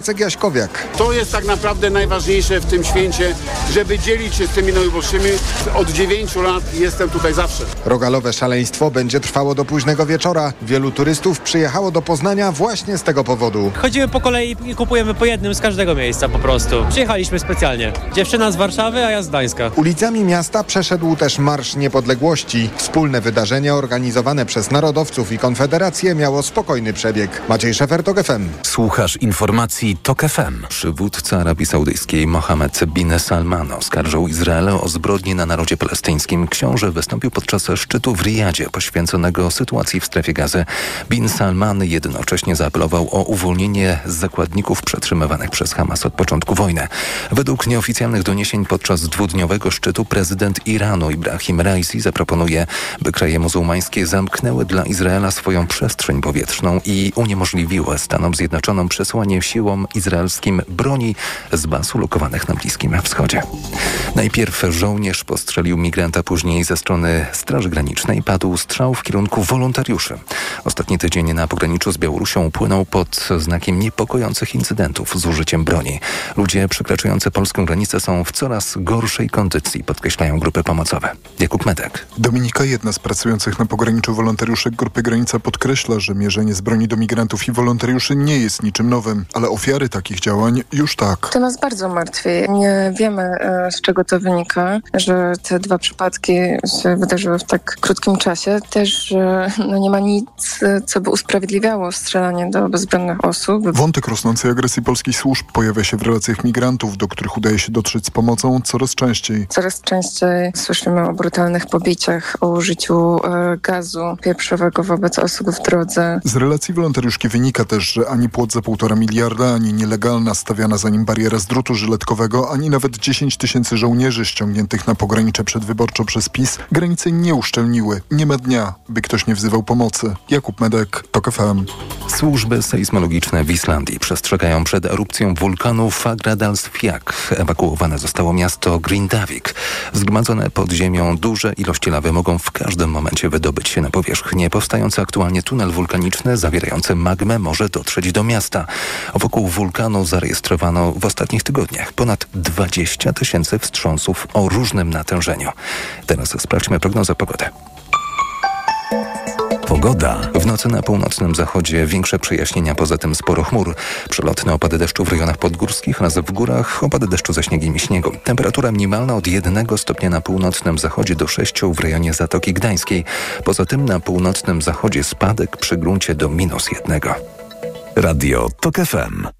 Jacek Jaśkowiak. To jest tak naprawdę najważniejsze w tym święcie, żeby dzielić się z tymi najuboższymi. Od dziewięciu lat jestem tutaj zawsze. Rogalowe szaleństwo będzie trwało do późnego wieczora. Wielu turystów przyjechało do Poznania właśnie z tego powodu. Chodzimy po kolei i kupujemy po jednym z każdego miejsca po prostu. Przyjechaliśmy specjalnie. Dziewczyna z Warszawy, a ja z Gdańska. Ulicami miasta przeszedł też Marsz Niepodległości. Wspólne wydarzenie organizowane przez narodowców i Konfederację miało spokojny przebieg. Maciej Szefer, FM. Słuchasz informacji TOK FM. Przywódca Arabii Saudyjskiej Mohammed bin Salman oskarżył Izrael o zbrodnie na narodzie palestyńskim. Książę wystąpił podczas szczytu w Riyadzie poświęconego sytuacji w strefie gazy. Bin Salman jednocześnie zaapelował o uwolnienie zakładników przetrzymywanych przez Hamas od początku wojny. Według nieoficjalnych doniesień podczas dwudniowego szczytu prezydent Iranu Ibrahim Raisi zaproponuje, by kraje muzułmańskie zamknęły dla Izraela swoją przestrzeń powietrzną i uniemożliwiły Stanom Zjednoczonym przesłanie izraelskim broni z baz ulokowanych na Bliskim Wschodzie. Najpierw żołnierz postrzelił migranta, później ze strony Straży Granicznej padł strzał w kierunku wolontariuszy. Ostatni tydzień na pograniczu z Białorusią płynął pod znakiem niepokojących incydentów z użyciem broni. Ludzie przekraczający polską granicę są w coraz gorszej kondycji, podkreślają grupy pomocowe. Jakub Medek. Dominika, jedna z pracujących na pograniczu wolontariuszek Grupy Granica podkreśla, że mierzenie z broni do migrantów i wolontariuszy nie jest niczym nowym, ale ofiary takich działań już tak. To nas bardzo martwi. Nie wiemy, e, z czego to wynika, że te dwa przypadki się wydarzyły w tak krótkim czasie. Też no nie ma nic, co by usprawiedliwiało strzelanie do bezbronnych osób. Wątek rosnącej agresji polskich służb pojawia się w relacjach migrantów, do których udaje się dotrzeć z pomocą coraz częściej. Coraz częściej słyszymy o brutalnych pobiciach, o użyciu e, gazu pieprzowego wobec osób w drodze. Z relacji wolontariuszki wynika też, że ani płot za półtora miliarda, ani nielegalna stawiana za nim bariera z drutu żyletkowego, ani nawet 10 tysięcy żołnierzy ściągniętych na pogranicze przedwyborczo przez PiS granice nie uszczelniły. Nie ma dnia, by ktoś nie wzywał pomocy. Jakub Medek, TOK FM. Służby sejsmologiczne w Islandii przestrzegają przed erupcją wulkanu Fagradalsfjall. Ewakuowane zostało miasto Grindavik. Zgromadzone pod ziemią duże ilości lawy mogą w każdym momencie wydobyć się na powierzchnię. Powstający aktualnie tunel wulkaniczny zawierający magmę może dotrzeć do miasta. Wokół wulkanu zarejestrowano w ostatnich tygodniach ponad 20 tysięcy wstrząsów o różnym natężeniu. Teraz sprawdźmy prognozę pogody. Pogoda. W nocy na północnym zachodzie większe przejaśnienia, poza tym sporo chmur. Przelotne opady deszczu w rejonach podgórskich oraz w górach opady deszczu ze śniegiem i śniegu. Temperatura minimalna od 1 stopnia na północnym zachodzie do 6 w rejonie Zatoki Gdańskiej. Poza tym na północnym zachodzie spadek przy gruncie do minus 1. Radio TOK FM.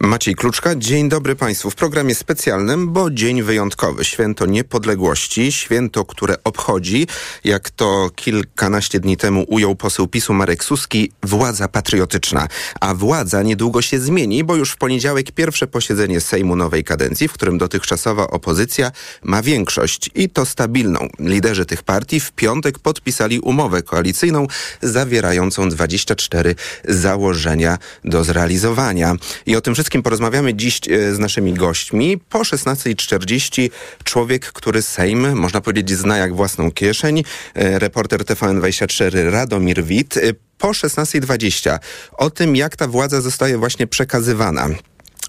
Maciej Kluczka, dzień dobry Państwu. W programie specjalnym, bo dzień wyjątkowy. Święto Niepodległości, święto, które obchodzi, jak to kilkanaście dni temu ujął poseł PiSu Marek Suski, władza patriotyczna. A władza niedługo się zmieni, bo już w poniedziałek pierwsze posiedzenie Sejmu nowej kadencji, w którym dotychczasowa opozycja ma większość i to stabilną. Liderzy tych partii w piątek podpisali umowę koalicyjną zawierającą 24 założenia do zrealizowania. I o tym wszystkim wszystkim porozmawiamy dziś e, z naszymi gośćmi. Po 16.40 człowiek, który Sejm, można powiedzieć, zna jak własną kieszeń. E, reporter TVN24 Radomir Wit. E, po 16.20 o tym, jak ta władza zostaje właśnie przekazywana.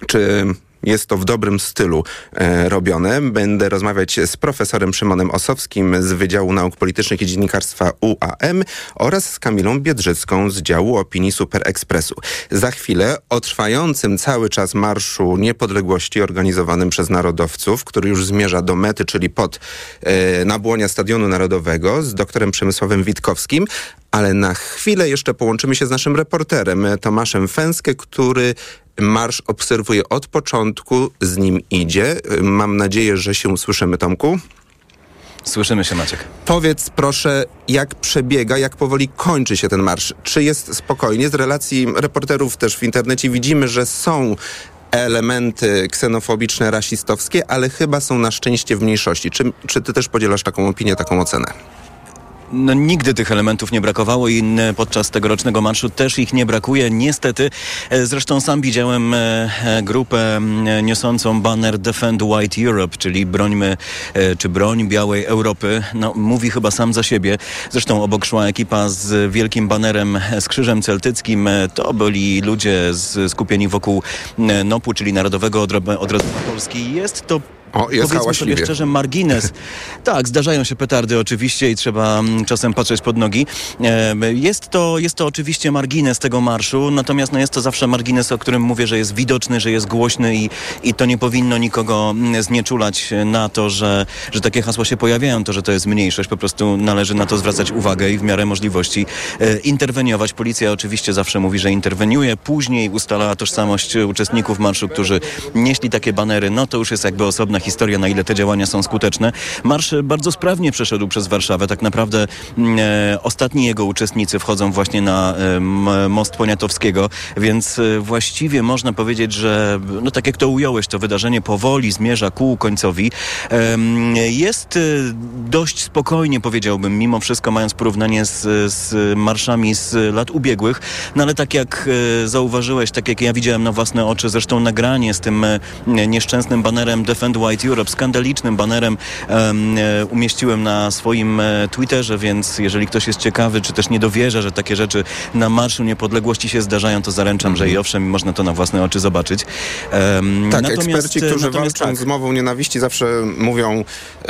Czy jest to w dobrym stylu e, robione. Będę rozmawiać z profesorem Szymonem Osowskim z Wydziału Nauk Politycznych i Dziennikarstwa UAM oraz z Kamilą Biedrzycką z działu opinii Super Expressu. Za chwilę o trwającym cały czas Marszu Niepodległości organizowanym przez narodowców, który już zmierza do mety, czyli pod e, nabłonia Stadionu Narodowego z doktorem Przemysławem Witkowskim, ale na chwilę jeszcze połączymy się z naszym reporterem Tomaszem Fęskę, który marsz obserwuje od początku, z nim idzie. Mam nadzieję, że się słyszymy, Tomku. Słyszymy się, Maciek. Powiedz proszę, jak przebiega, jak powoli kończy się ten marsz? Czy jest spokojnie? Z relacji reporterów też w internecie widzimy, że są elementy ksenofobiczne, rasistowskie, ale chyba są na szczęście w mniejszości. Czy, czy ty też podzielasz taką opinię, taką ocenę? No, nigdy tych elementów nie brakowało i podczas tegorocznego marszu też ich nie brakuje, niestety. E, Zresztą sam widziałem e, e, grupę niosącą banner Defend White Europe, czyli brońmy, czy broń białej Europy. No, mówi chyba sam za siebie. Zresztą obok szła ekipa z wielkim banerem z krzyżem celtyckim. To byli ludzie skupieni wokół NOP-u, czyli Narodowego Odro- Odrodzenia Polski. Jest to O, jest Powiedzmy sobie hałaśliwie. szczerze, margines. tak, zdarzają się petardy oczywiście i trzeba mm, czasem patrzeć pod nogi. Jest to, jest to oczywiście margines tego marszu, natomiast no jest to zawsze margines, o którym mówię, że jest widoczny, że jest głośny i, i to nie powinno nikogo mm, znieczulać na to, że, że takie hasła się pojawiają, to, że to jest mniejszość. Po prostu należy na to zwracać uwagę i w miarę możliwości e, interweniować. Policja oczywiście zawsze mówi, że interweniuje, później ustala tożsamość uczestników marszu, którzy nieśli takie banery, no to już jest jakby osobna historia, na ile te działania są skuteczne. Marsz bardzo sprawnie przeszedł przez Warszawę. Tak naprawdę mm, e, ostatni jego uczestnicy wchodzą właśnie na e, most Poniatowskiego, więc e, właściwie można powiedzieć, że no tak jak to ująłeś, to wydarzenie powoli zmierza ku końcowi. Jest e, dość spokojnie, powiedziałbym, mimo wszystko mając porównanie z, z marszami z lat ubiegłych, no ale tak jak e, zauważyłeś, tak jak ja widziałem na własne oczy, zresztą nagranie z tym nieszczęsnym banerem Defend White Europe, skandalicznym banerem em, e, umieściłem na swoim e, Twitterze, więc jeżeli ktoś jest ciekawy, czy też nie dowierza, że takie rzeczy na Marszu Niepodległości się zdarzają, to zaręczam, że i owszem, można to na własne oczy zobaczyć. Em, Tak, eksperci, e, którzy walczą tak. z mową nienawiści zawsze mówią,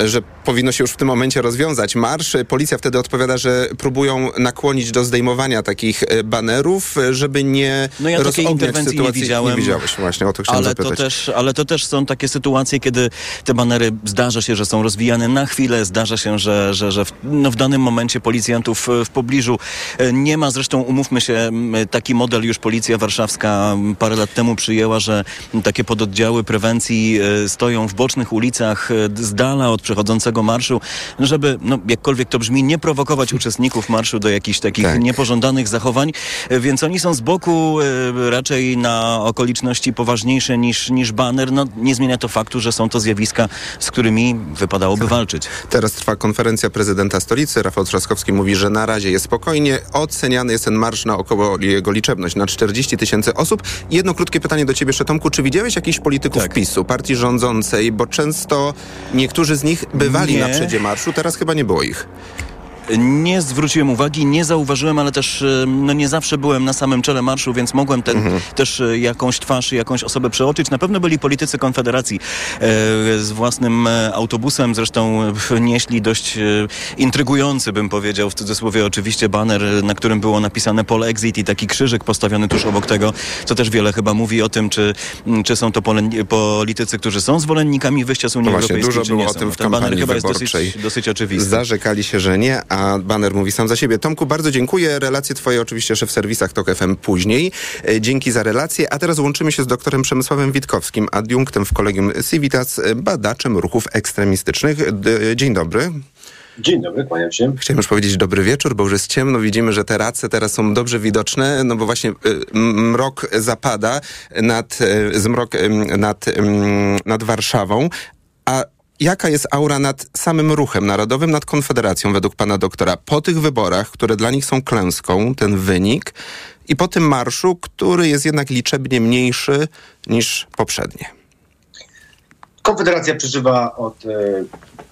że powinno się już w tym momencie rozwiązać marsz. Policja wtedy odpowiada, że próbują nakłonić do zdejmowania takich banerów, żeby nie No ja takiej rozogniać interwencji nie sytuacji. widziałem. Nie widziałeś, właśnie o to chciałem ale to, zapytać. też, ale to też są takie sytuacje, kiedy te banery zdarza się, że są rozwijane na chwilę, zdarza się, że, że, że w, no w danym momencie policjantów e, w pobliżu e, nie ma. Zresztą umówmy się, taki model już policja warszawska parę lat temu przyjęła, że takie pododdziały prewencji e, stoją w bocznych ulicach z dala od przechodzącego marszu, żeby, no jakkolwiek to brzmi, nie prowokować uczestników marszu do jakichś takich Tak. niepożądanych zachowań, więc oni są z boku raczej na okoliczności poważniejsze niż, niż baner. No, nie zmienia to faktu, że są to zjawiska, z którymi wypadałoby walczyć. Teraz trwa konferencja prezydenta stolicy. Rafał Trzaskowski mówi, że na razie jest spokojnie. Oceniany jest ten marsz na około jego liczebność na 40 tysięcy osób. Jedno krótkie pytanie do ciebie, Tomku. Czy widziałeś jakichś polityków Tak. PiSu, partii rządzącej? Bo często niektórzy z nich bywali Nie. na przedzie marszu, teraz chyba nie było ich. Nie zwróciłem uwagi, nie zauważyłem, ale też e, no, nie zawsze byłem na samym czele marszu, więc mogłem ten, też e, jakąś twarz jakąś osobę przeoczyć. Na pewno byli politycy Konfederacji e, z własnym e, autobusem, zresztą nieśli dość intrygujący, bym powiedział, w cudzysłowie oczywiście, baner, na którym było napisane Pol Exit i taki krzyżyk postawiony tuż obok tego, co też wiele chyba mówi o tym, czy, czy są to pole- politycy, którzy są zwolennikami wyjścia z Unii No właśnie, Europejskiej, dużo było o tym No w ten baner kampanii chyba jest wyborczej. dosyć, dosyć oczywisty. Zarzekali się, że nie, a baner mówi sam za siebie. Tomku, bardzo dziękuję. Relacje twoje oczywiście jeszcze w serwisach TOK FM później. E, Dzięki za relację. A teraz łączymy się z doktorem Przemysławem Witkowskim, adiunktem w Kolegium Civitas, e, badaczem ruchów ekstremistycznych. D- Dzień dobry. Dzień dobry, kłaniam się. Chciałem już powiedzieć dobry wieczór, bo już jest ciemno. Widzimy, że te race teraz są dobrze widoczne, no bo właśnie mrok zapada nad, zmrok nad, nad Warszawą. A jaka jest aura nad samym ruchem narodowym, nad Konfederacją według pana doktora? Po tych wyborach, które dla nich są klęską, ten wynik, i po tym marszu, który jest jednak liczebnie mniejszy niż poprzednie. Konfederacja przeżywa od e,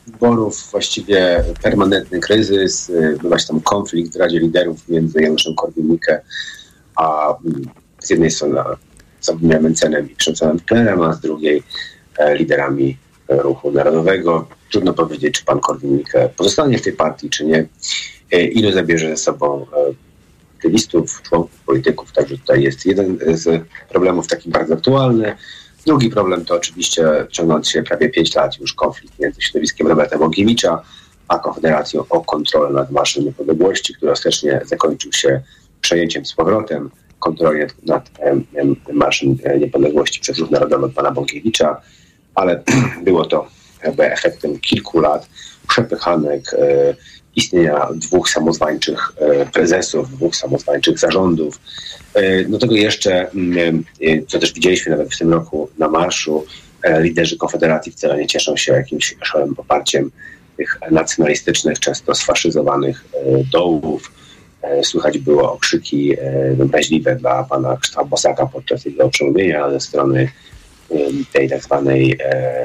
wyborów właściwie permanentny kryzys. E, Odbywa się tam konflikt w Radzie Liderów między Januszem Korwin-Mikke a z jednej strony Sławomirem Mencenem i Przemysławem Klerem, a z drugiej e, liderami e, ruchu narodowego. Trudno powiedzieć, czy pan Korwin-Mikke pozostanie w tej partii, czy nie. E, Ilu zabierze ze sobą e, aktywistów, członków, polityków. Także tutaj jest jeden z problemów taki bardzo aktualny. Drugi problem to oczywiście ciągnący się prawie 5 lat już konflikt między środowiskiem Roberta Bąkiewicza a Konfederacją o kontrolę nad Marszem Niepodległości, który ostatecznie zakończył się przejęciem z powrotem kontroli nad, nad em, em, Marszem Niepodległości przez Ruch Narodowy od pana Bąkiewicza, ale było to jakby efektem kilku lat przepychanek e, istnienia dwóch samozwańczych e, prezesów, dwóch samozwańczych zarządów. E, Do tego jeszcze, mm, co też widzieliśmy nawet w tym roku na marszu, liderzy Konfederacji wcale nie cieszą się jakimś szalonym poparciem tych nacjonalistycznych, często sfaszyzowanych dołów. Słychać było okrzyki obraźliwe dla pana Krzysztofa Bosaka podczas jego przemówienia ze strony tej tak zwanej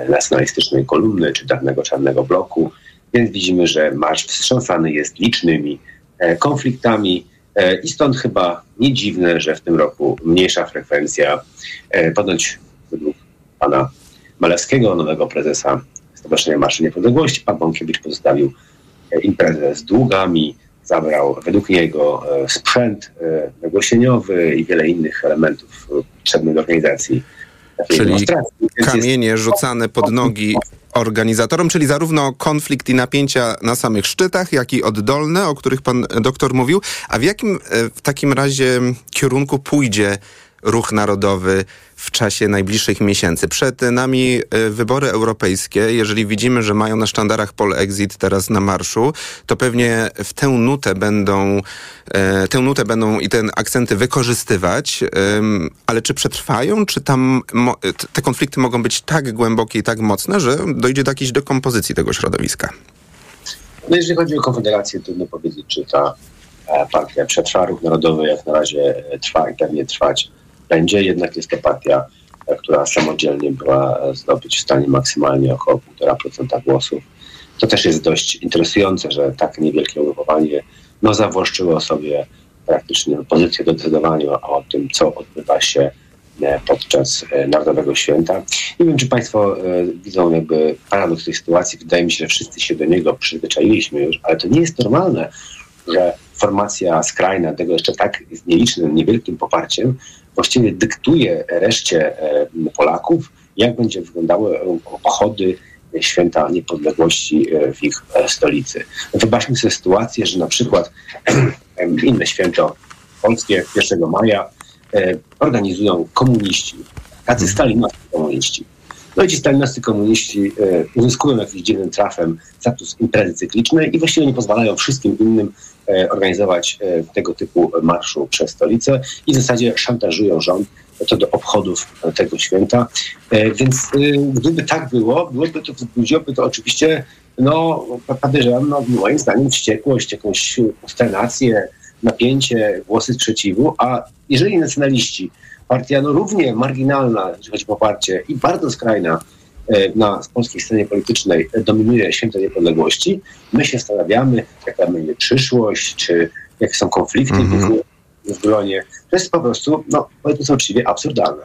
nacjonalistycznej kolumny czy dawnego czarnego bloku. Więc widzimy, że marsz wstrząsany jest licznymi konfliktami i stąd chyba nie dziwne, że w tym roku mniejsza frekwencja, ponoć według pana Malewskiego, nowego prezesa Stowarzyszenia Marszy Niepodległości. Pan Bąkiewicz pozostawił e, imprezę z długami, zabrał według niego e, sprzęt e, nagłośnieniowy i wiele innych elementów potrzebnych do organizacji Czyli kamienie rzucane pod nogi organizatorom, czyli zarówno konflikt i napięcia na samych szczytach, jak i oddolne, o których pan doktor mówił. A w jakim w takim razie kierunku pójdzie ruch narodowy w czasie najbliższych miesięcy. Przed nami e, wybory europejskie. Jeżeli widzimy, że mają na sztandarach pol exit teraz na marszu, to pewnie w tę nutę będą, e, tę nutę będą i te akcenty wykorzystywać. Ale czy przetrwają? Czy tam te konflikty mogą być tak głębokie i tak mocne, że dojdzie do jakiejś dekompozycji tego środowiska? No jeżeli chodzi o Konfederację, trudno powiedzieć, czy ta e, partia przetrwa. Ruch narodowy jak na razie trwa i pewnie trwać będzie, jednak jest to partia, e, która samodzielnie była e, zdobyć w stanie maksymalnie około 1,5% głosów. To też jest dość interesujące, że tak niewielkie ugrupowanie no, zawłaszczyło sobie praktycznie pozycję do decydowania o tym, co odbywa się e, podczas Narodowego Święta. Nie wiem, czy Państwo widzą jakby paradoks tej sytuacji. Wydaje mi się, że wszyscy się do niego przyzwyczailiśmy już, ale to nie jest normalne, że formacja skrajna, tego jeszcze tak z nielicznym, niewielkim poparciem, właściwie dyktuje reszcie e, Polaków, jak będzie wyglądały obchody święta niepodległości e, w ich e, stolicy. Wyobraźmy sobie sytuację, że na przykład inne święto polskie 1 maja organizują komuniści, tacy stalinowscy komuniści. No i ci stalinowscy komuniści uzyskują jakimś dziwnym trafem status imprezy cyklicznej i właściwie nie pozwalają wszystkim innym E, organizować e, tego typu marszu przez stolicę i w zasadzie szantażują rząd co do obchodów tego święta. E, więc gdyby tak było, byłoby to, wzbudziłoby to oczywiście, no podejrzewam, no, moim zdaniem wściekłość, jakąś konsternację, napięcie, głosy sprzeciwu, a jeżeli nacjonaliści, partia no równie marginalna, jeżeli chodzi o poparcie i bardzo skrajna, E, na polskiej scenie politycznej dominuje święto niepodległości, my się zastanawiamy, jaka będzie przyszłość, czy jakie są konflikty mm -hmm. W, gronie. To jest po prostu, no, powiedzmy uczciwie, absurdalne.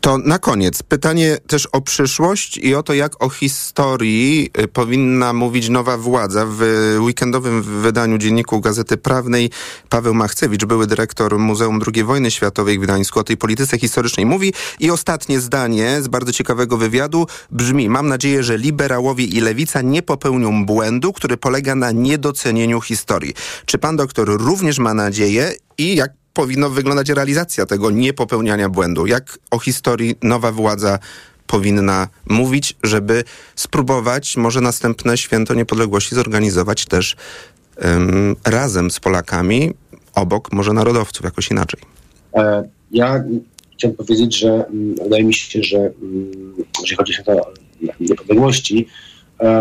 To na koniec pytanie też o przyszłość i o to, jak o historii y, powinna mówić nowa władza. W weekendowym wydaniu dzienniku Gazety Prawnej Paweł Machcewicz, były dyrektor Muzeum II Wojny Światowej w Gdańsku, o tej polityce historycznej mówi. I ostatnie zdanie z bardzo ciekawego wywiadu brzmi: Mam nadzieję, że liberałowie i lewica nie popełnią błędu, który polega na niedocenieniu historii. Czy pan doktor również ma nadzieję i jak powinno wyglądać realizacja tego niepopełniania błędu? Jak o historii nowa władza powinna mówić, żeby spróbować może następne święto niepodległości zorganizować też um, razem z Polakami, obok może narodowców, jakoś inaczej? E, ja chciałem powiedzieć, że mm, wydaje mi się, że mm, jeżeli chodzi o święto niepodległości, E,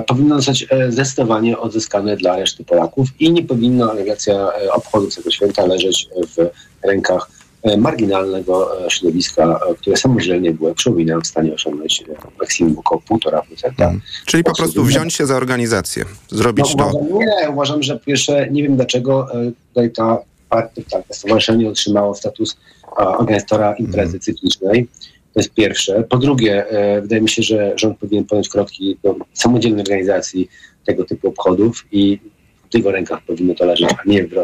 powinno zostać e, zdecydowanie odzyskane dla reszty Polaków i nie powinna organizacja e, obchodów tego święta leżeć w rękach marginalnego środowiska, które samodzielnie było, przypominam, w stanie osiągnąć maksimum około 1,5%. Hmm. Czyli po prostu wziąć się za organizację, zrobić no, to. Uważam, nie, uważam, że pierwsze, nie wiem dlaczego tutaj ta partia, tak, to stowarzyszenie otrzymało status organizatora imprezy hmm. cyklicznej. To jest pierwsze. Po drugie, e, wydaje mi się, że rząd powinien podjąć kroki do samodzielnej organizacji tego typu obchodów i w jego rękach powinno to leżeć, a nie w,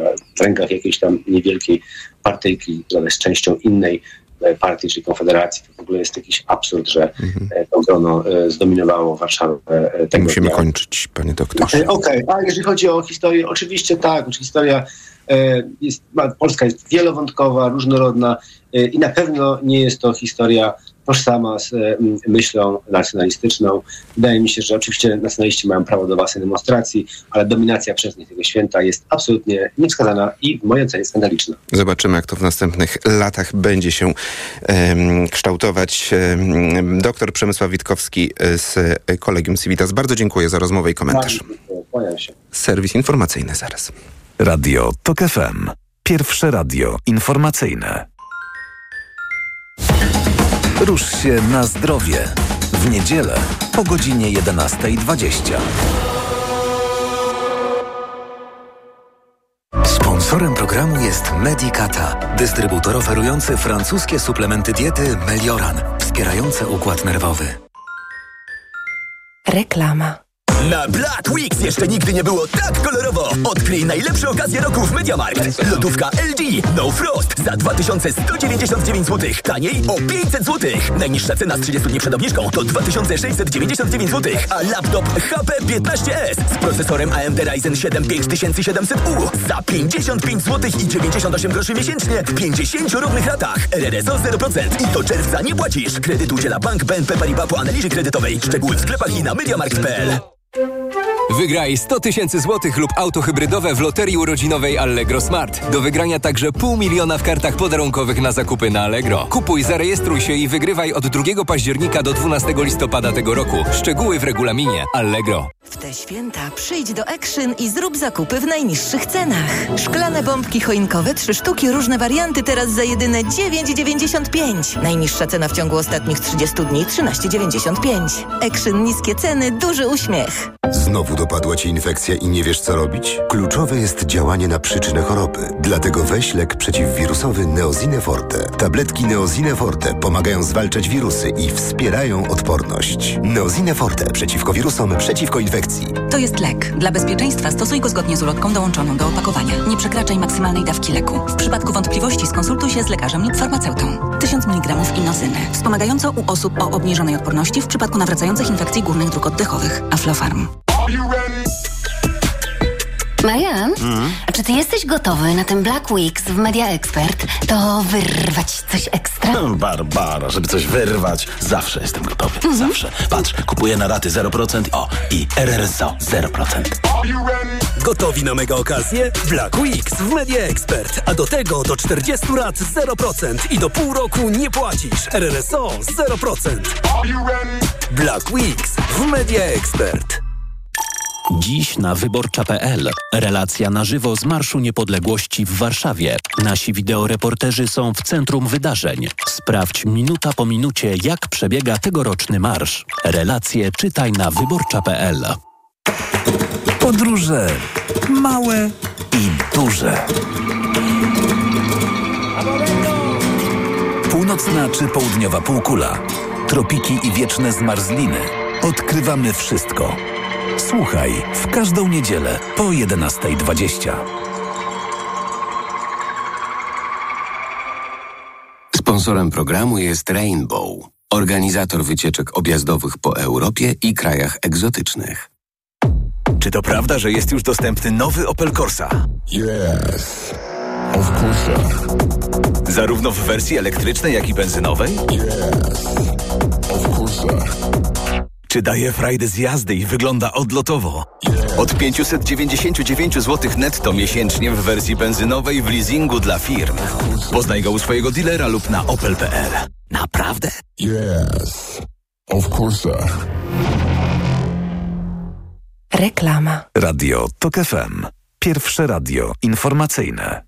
rękach jakiejś tam niewielkiej partyjki, która jest częścią innej e, partii, czyli Konfederacji. To w ogóle jest jakiś absurd, że mhm. E, to grono zdominowało Warszawę. Tego Musimy dnia. kończyć, panie doktorze. Okej, okay. a jeżeli chodzi o historię, oczywiście tak, historia jest, Polska jest wielowątkowa, różnorodna i na pewno nie jest to historia tożsama z myślą nacjonalistyczną. Wydaje mi się, że oczywiście nacjonaliści mają prawo do własnej demonstracji, ale dominacja przez nich tego święta jest absolutnie niewskazana i w mojej ocenie skandaliczna. Zobaczymy, jak to w następnych latach będzie się um, kształtować. Um, doktor Przemysław Witkowski z Kolegium Civitas. Bardzo dziękuję za rozmowę i komentarz. Serwis informacyjny zaraz. Radio TOK FM. Pierwsze radio informacyjne. Rusz się na zdrowie. W niedzielę po godzinie 11.20. Sponsorem programu jest Medicata, dystrybutor oferujący francuskie suplementy diety Melioran, wspierające układ nerwowy. Reklama. Na Black Weeks jeszcze nigdy nie było tak kolorowo. Odkryj najlepsze okazje roku w MediaMarkt. Lodówka LG No Frost za 2199 zł. Taniej o 500 zł. Najniższa cena z 30 dni przed obniżką to 2699 zł. A laptop HP 15s z procesorem AMD Ryzen 7 5700U za 55 zł i 98 groszy miesięcznie w 50 równych ratach. RRSO 0% i do czerwca nie płacisz. Kredyt udziela Bank BNP Paribas po analizie kredytowej. Szczegóły w sklepach i na MediaMarkt.pl. Wygraj 100 tysięcy złotych lub auto hybrydowe w loterii urodzinowej Allegro Smart. Do wygrania także pół miliona w kartach podarunkowych na zakupy na Allegro. Kupuj, zarejestruj się i wygrywaj od 2 października do 12 listopada tego roku. Szczegóły w regulaminie Allegro. W te święta przyjdź do Action i zrób zakupy w najniższych cenach. Szklane bombki choinkowe, 3 sztuki, różne warianty teraz za jedyne 9,95. Najniższa cena w ciągu ostatnich 30 dni 13,95. Action niskie ceny, duży uśmiech. Znowu dopadła Cię infekcja i nie wiesz co robić? Kluczowe jest działanie na przyczynę choroby. Dlatego weź lek przeciwwirusowy Neozine Forte. Tabletki Neozine Forte pomagają zwalczać wirusy i wspierają odporność. Neozine Forte przeciwko wirusom, przeciwko infekcji. To jest lek. Dla bezpieczeństwa stosuj go zgodnie z ulotką dołączoną do opakowania. Nie przekraczaj maksymalnej dawki leku. W przypadku wątpliwości skonsultuj się z lekarzem lub farmaceutą. 1000 mg inozyny. Wspomagająco u osób o obniżonej odporności w przypadku nawracających infekcji górnych dróg oddechowych. Aflofarm. Marian, a czy ty jesteś gotowy na ten Black Weeks w Media Expert? To wyrwać coś ekstra? Barbara, żeby coś wyrwać, zawsze jestem gotowy. Zawsze. Patrz, kupuję na raty 0%. O, i RRSO 0%. Gotowi na mega okazję? Black Weeks w Media Expert. A do tego do 40 lat 0% i do pół roku nie płacisz. RRSO 0%. Black Weeks w Media Expert. Dziś na wyborcza.pl. Relacja na żywo z Marszu Niepodległości w Warszawie. Nasi wideoreporterzy są w centrum wydarzeń. Sprawdź minuta po minucie, jak przebiega tegoroczny marsz. Relacje czytaj na wyborcza.pl. Podróże małe i duże. Północna czy południowa półkula. Tropiki i wieczne zmarzliny. Odkrywamy wszystko. Słuchaj w każdą niedzielę po 11.20. Sponsorem programu jest Rainbow, organizator wycieczek objazdowych po Europie i krajach egzotycznych. Czy to prawda, że jest już dostępny nowy Opel Corsa? Yes. Of course. Zarówno w wersji elektrycznej, jak i benzynowej? Yes. Of course. Czy daje frajdę z jazdy i wygląda odlotowo? Od 599 zł netto miesięcznie w wersji benzynowej w leasingu dla firm. Poznaj go u swojego dealera lub na opel.pl. Naprawdę? Yes. Of course. Reklama. Radio TOK FM. Pierwsze radio informacyjne.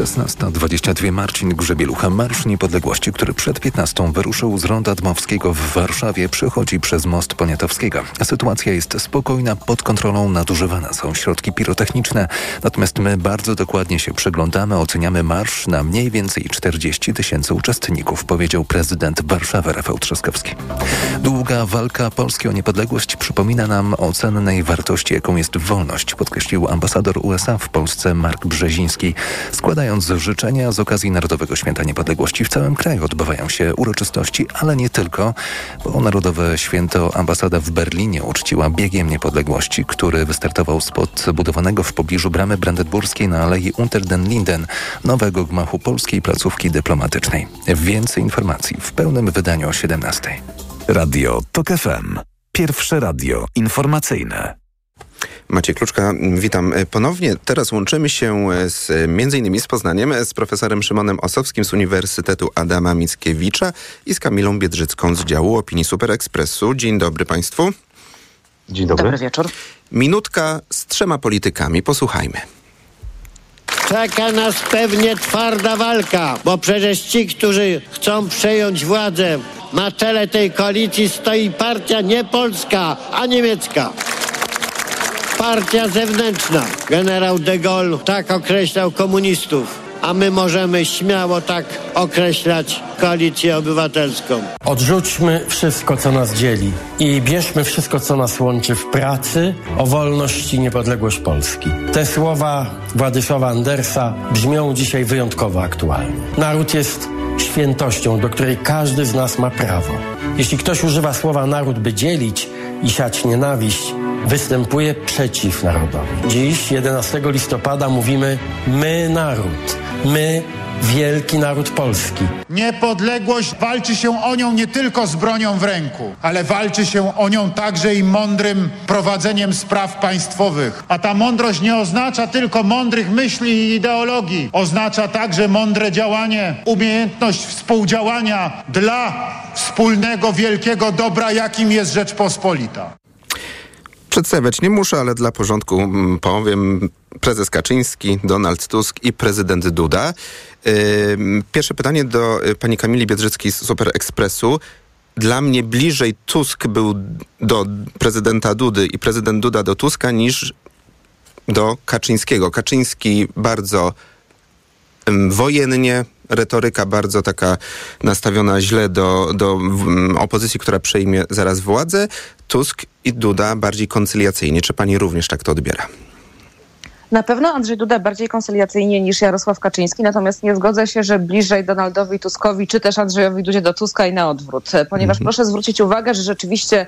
16.22 Marcin Grzebielucha. Marsz Niepodległości, który przed 15 wyruszył z Ronda Dmowskiego w Warszawie, przechodzi przez most Poniatowskiego. Sytuacja jest spokojna, pod kontrolą nadużywane są środki pirotechniczne, natomiast my bardzo dokładnie się przyglądamy, oceniamy marsz na mniej więcej 40 tysięcy uczestników, powiedział prezydent Warszawy Rafał Trzaskowski. Długa walka Polski o niepodległość przypomina nam o cennej wartości, jaką jest wolność, podkreślił ambasador USA w Polsce Mark Brzeziński, składając życzenia z okazji Narodowego Święta Niepodległości. W całym kraju odbywają się uroczystości, ale nie tylko, bo Narodowe Święto ambasada w Berlinie uczciła biegiem niepodległości, który wystartował spod budowanego w pobliżu bramy brandenburskiej na alei Unter den Linden, nowego gmachu polskiej placówki dyplomatycznej. Więcej informacji w pełnym wydaniu o 17. Radio TOK FM. Pierwsze radio informacyjne. Maciej Kluczka, witam ponownie. Teraz łączymy się z, między innymi z Poznaniem, z profesorem Szymonem Osowskim z Uniwersytetu Adama Mickiewicza i z Kamilą Biedrzycką z działu opinii Super Expressu. Dzień dobry Państwu. Dzień dobry. Dobry wieczór. Minutka z trzema politykami. Posłuchajmy. Czeka nas pewnie twarda walka, bo przecież ci, którzy chcą przejąć władzę, na czele tej koalicji stoi partia nie polska, a niemiecka. Partia zewnętrzna. Generał de Gaulle tak określał komunistów, a my możemy śmiało tak określać koalicję obywatelską. Odrzućmy wszystko, co nas dzieli i bierzmy wszystko, co nas łączy w pracy o wolność i niepodległość Polski. Te słowa Władysława Andersa brzmią dzisiaj wyjątkowo aktualnie. Naród jest świętością, do której każdy z nas ma prawo. Jeśli ktoś używa słowa naród, by dzielić i siać nienawiść, występuje przeciw narodowi. Dziś, 11 listopada, mówimy my naród, my wielki naród polski. Niepodległość walczy się o nią nie tylko z bronią w ręku, ale walczy się o nią także i mądrym prowadzeniem spraw państwowych. A ta mądrość nie oznacza tylko mądrych myśli i ideologii. Oznacza także mądre działanie, umiejętność współdziałania dla wspólnego wielkiego dobra, jakim jest Rzeczpospolita. Przedstawiać nie muszę, ale dla porządku mm, powiem. Prezes Kaczyński, Donald Tusk i prezydent Duda. Pierwsze pytanie do y, pani Kamili Biedrzyckiej z Super Expressu. Dla mnie bliżej Tusk był do prezydenta Dudy i prezydent Duda do Tuska niż do Kaczyńskiego. Kaczyński bardzo wojennie, retoryka bardzo taka nastawiona źle do, do opozycji, która przejmie zaraz władzę. Tusk i Duda bardziej koncyliacyjnie. Czy pani również tak to odbiera? Na pewno Andrzej Duda bardziej koncyliacyjnie niż Jarosław Kaczyński, natomiast nie zgodzę się, że bliżej Donaldowi Tuskowi, czy też Andrzejowi Dudzie do Tuska i na odwrót. Ponieważ mhm. proszę zwrócić uwagę, że rzeczywiście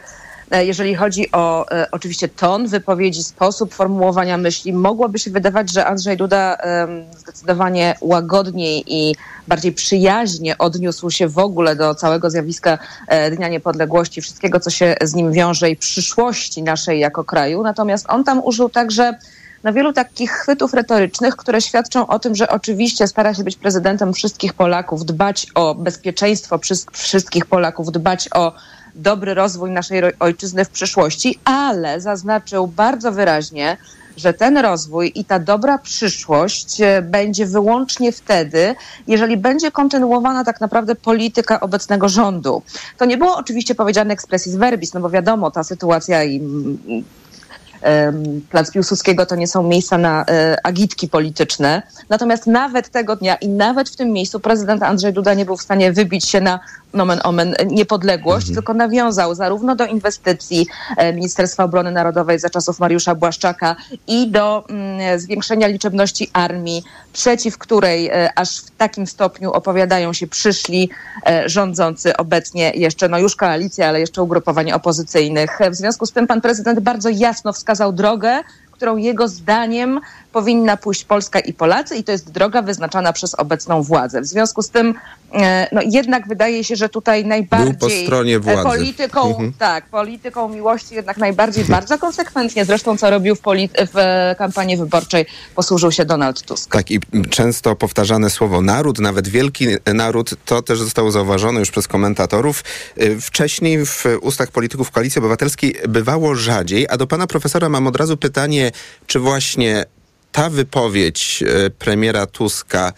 jeżeli chodzi o e, oczywiście ton wypowiedzi, sposób formułowania myśli, mogłoby się wydawać, że Andrzej Duda e, zdecydowanie łagodniej i bardziej przyjaźnie odniósł się w ogóle do całego zjawiska e, Dnia Niepodległości, wszystkiego, co się z nim wiąże i przyszłości naszej jako kraju. Natomiast on tam użył także na wielu takich chwytów retorycznych, które świadczą o tym, że oczywiście stara się być prezydentem wszystkich Polaków, dbać o bezpieczeństwo wszystkich Polaków, dbać o dobry rozwój naszej ojczyzny w przyszłości, ale zaznaczył bardzo wyraźnie, że ten rozwój i ta dobra przyszłość e, będzie wyłącznie wtedy, jeżeli będzie kontynuowana tak naprawdę polityka obecnego rządu. To nie było oczywiście powiedziane expressis verbis, no bo wiadomo, ta sytuacja i Plac Piłsudskiego to nie są miejsca na e, agitki polityczne. Natomiast nawet tego dnia i nawet w tym miejscu prezydent Andrzej Duda nie był w stanie wybić się na nomen omen niepodległość, mhm. tylko nawiązał zarówno do inwestycji e, Ministerstwa Obrony Narodowej za czasów Mariusza Błaszczaka i do mm, zwiększenia liczebności armii, przeciw której e, aż w takim stopniu opowiadają się przyszli rządzący obecnie jeszcze, no już koalicja, ale jeszcze ugrupowanie opozycyjnych. W związku z tym pan prezydent bardzo jasno wskazał, drogę, którą jego zdaniem powinna pójść Polska i Polacy i to jest droga wyznaczana przez obecną władzę. W związku z tym e, no, jednak wydaje się, że tutaj najbardziej e, polityką, mhm. tak, polityką miłości jednak najbardziej bardzo konsekwentnie, zresztą co robił w, w e, kampanii wyborczej, posłużył się Donald Tusk. Tak i często powtarzane słowo naród, nawet wielki naród, to też zostało zauważone już przez komentatorów. Wcześniej w ustach polityków Koalicji Obywatelskiej bywało rzadziej, a do pana profesora mam od razu pytanie, czy właśnie ta wypowiedź e, premiera Tuska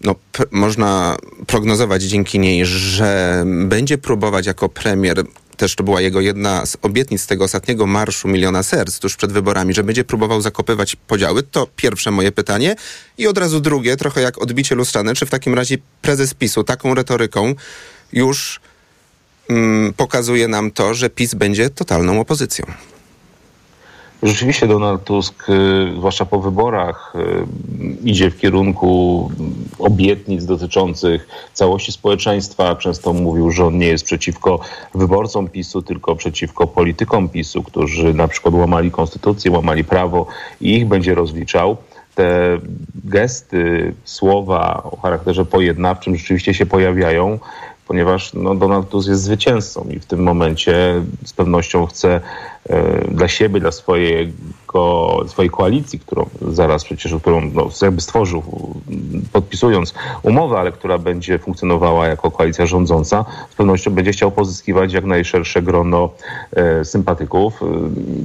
no, można prognozować dzięki niej, że będzie próbować jako premier, też to była jego jedna z obietnic tego ostatniego marszu Miliona Serc tuż przed wyborami, że będzie próbował zakopywać podziały. To pierwsze moje pytanie. I od razu drugie, trochę jak odbicie lustrzane, czy w takim razie prezes PiSu taką retoryką już mm, pokazuje nam to, że PiS będzie totalną opozycją? Rzeczywiście Donald Tusk, y, zwłaszcza po wyborach, y, idzie w kierunku obietnic dotyczących całości społeczeństwa. Często mówił, że on nie jest przeciwko wyborcom PiSu, tylko przeciwko politykom PiSu, którzy na przykład łamali konstytucję, łamali prawo i ich będzie rozliczał te gesty, słowa o charakterze pojednawczym rzeczywiście się pojawiają, ponieważ no, Donald Tusk jest zwycięzcą i w tym momencie z pewnością chce dla siebie, dla swojego, swojej koalicji, którą zaraz przecież, którą no, jakby stworzył, podpisując umowę, ale która będzie funkcjonowała jako koalicja rządząca, z pewnością będzie chciał pozyskiwać jak najszersze grono sympatyków.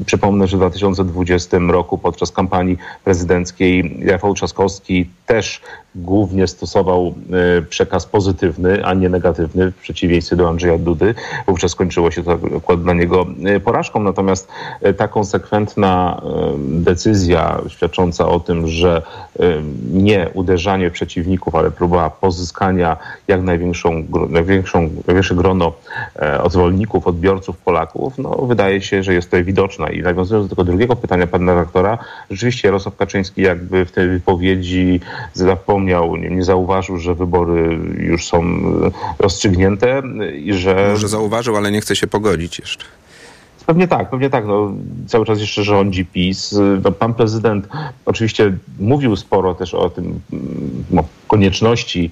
Przypomnę, że w 2020 roku podczas kampanii prezydenckiej Rafał Trzaskowski też głównie stosował e, przekaz pozytywny, a nie negatywny, w przeciwieństwie do Andrzeja Dudy. Wówczas skończyło się to akurat dla niego e, porażką, natomiast e, ta konsekwentna decyzja świadcząca o tym, że nie uderzanie przeciwników, ale próba pozyskania jak największą, największą, największe grono zwolenników, odbiorców Polaków, no wydaje się, że jest tutaj widoczna. I nawiązując do tego drugiego pytania pana redaktora, rzeczywiście Jarosław Kaczyński jakby w tej wypowiedzi zapomniał zapomniał, nie, nie zauważył, że wybory już są e, rozstrzygnięte i że... Może zauważył, ale nie chce się pogodzić jeszcze. Pewnie tak, pewnie tak. No, cały czas jeszcze rządzi PiS. No, pan prezydent oczywiście mówił sporo też o tym no, konieczności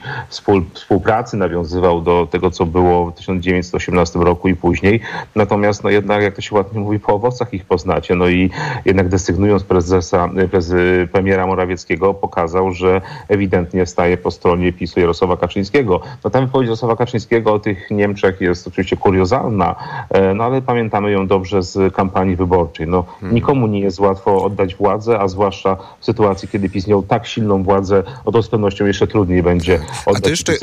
współpracy, nawiązywał do tego, co było w 1918 roku i później. Natomiast no, jednak, jak to się ładnie mówi, po owocach ich poznacie. No i jednak desygnując prezesa, prezy, premiera Morawieckiego, pokazał, że ewidentnie staje po stronie PiSu Jarosława Kaczyńskiego. No ta wypowiedź Jarosława Kaczyńskiego o tych Niemczech jest oczywiście kuriozalna, e, no ale pamiętamy ją dobrze dobrze z kampanii wyborczej. No, hmm. Nikomu nie jest łatwo oddać władzę, a zwłaszcza w sytuacji, kiedy PiS miał tak silną władzę, o to z pewnością jeszcze trudniej będzie oddać a to jeszcze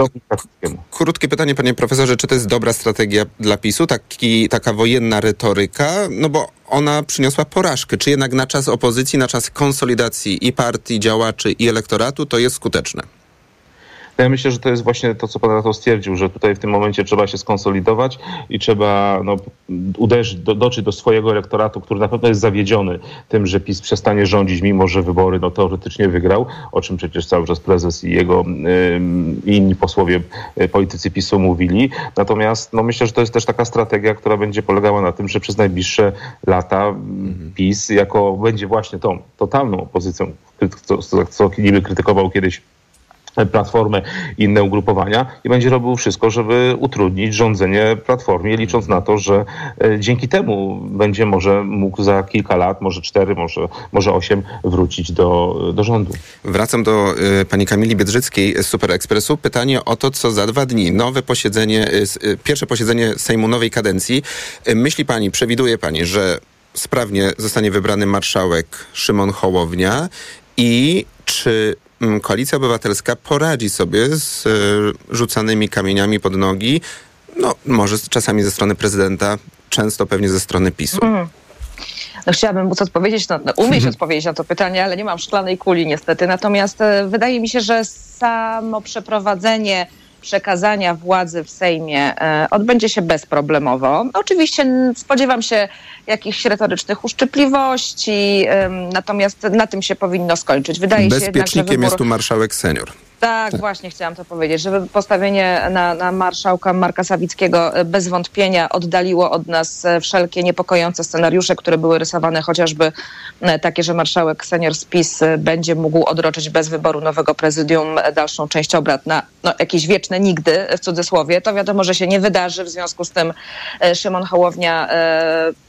Krótkie pytanie, panie profesorze, czy to jest dobra strategia dla PiSu, taki, taka wojenna retoryka? No bo ona przyniosła porażkę. Czy jednak na czas opozycji, na czas konsolidacji i partii, działaczy i elektoratu to jest skuteczne? Ja myślę, że to jest właśnie to, co pan Rato stwierdził, że tutaj w tym momencie trzeba się skonsolidować i trzeba no, uderzyć, do, dotrzeć do swojego elektoratu, który na pewno jest zawiedziony tym, że PiS przestanie rządzić, mimo że wybory no, teoretycznie wygrał, o czym przecież cały czas prezes i jego i inni posłowie, y, politycy PiSu mówili. Natomiast no, myślę, że to jest też taka strategia, która będzie polegała na tym, że przez najbliższe lata mhm. PiS jako będzie właśnie tą totalną opozycją, co, co, co niby krytykował kiedyś Platformę i inne ugrupowania i będzie robił wszystko, żeby utrudnić rządzenie Platformie, licząc na to, że e, dzięki temu będzie może mógł za kilka lat, może cztery, może, może osiem wrócić do, do rządu. Wracam do y, pani Kamili Biedrzyckiej z Super Expressu. Pytanie o to, co za dwa dni. Nowe posiedzenie, y, pierwsze posiedzenie Sejmu nowej kadencji. Y, myśli pani, przewiduje pani, że sprawnie zostanie wybrany marszałek Szymon Hołownia i czy Koalicja Obywatelska poradzi sobie z e, rzucanymi kamieniami pod nogi, no może czasami ze strony prezydenta, często pewnie ze strony PiSu. Mm. No, chciałabym móc odpowiedzieć, no, no umieć odpowiedzieć na to pytanie, ale nie mam szklanej kuli niestety. Natomiast e, wydaje mi się, że samo przeprowadzenie przekazania władzy w Sejmie e, odbędzie się bezproblemowo. Oczywiście spodziewam się jakichś retorycznych uszczypliwości, natomiast na tym się powinno skończyć. Wydaje Bezpiecznikiem się jednak, wybór... jest tu marszałek senior. Tak, właśnie chciałam to powiedzieć, żeby postawienie na, na marszałka Marka Sawickiego e, bez wątpienia oddaliło od nas e, wszelkie niepokojące scenariusze, które były rysowane, chociażby e, takie, że marszałek senior spis będzie mógł odroczyć bez wyboru nowego prezydium dalszą część obrad na no, jakieś wieczne nigdy, w cudzysłowie. To wiadomo, że się nie wydarzy, w związku z tym Szymon Hołownia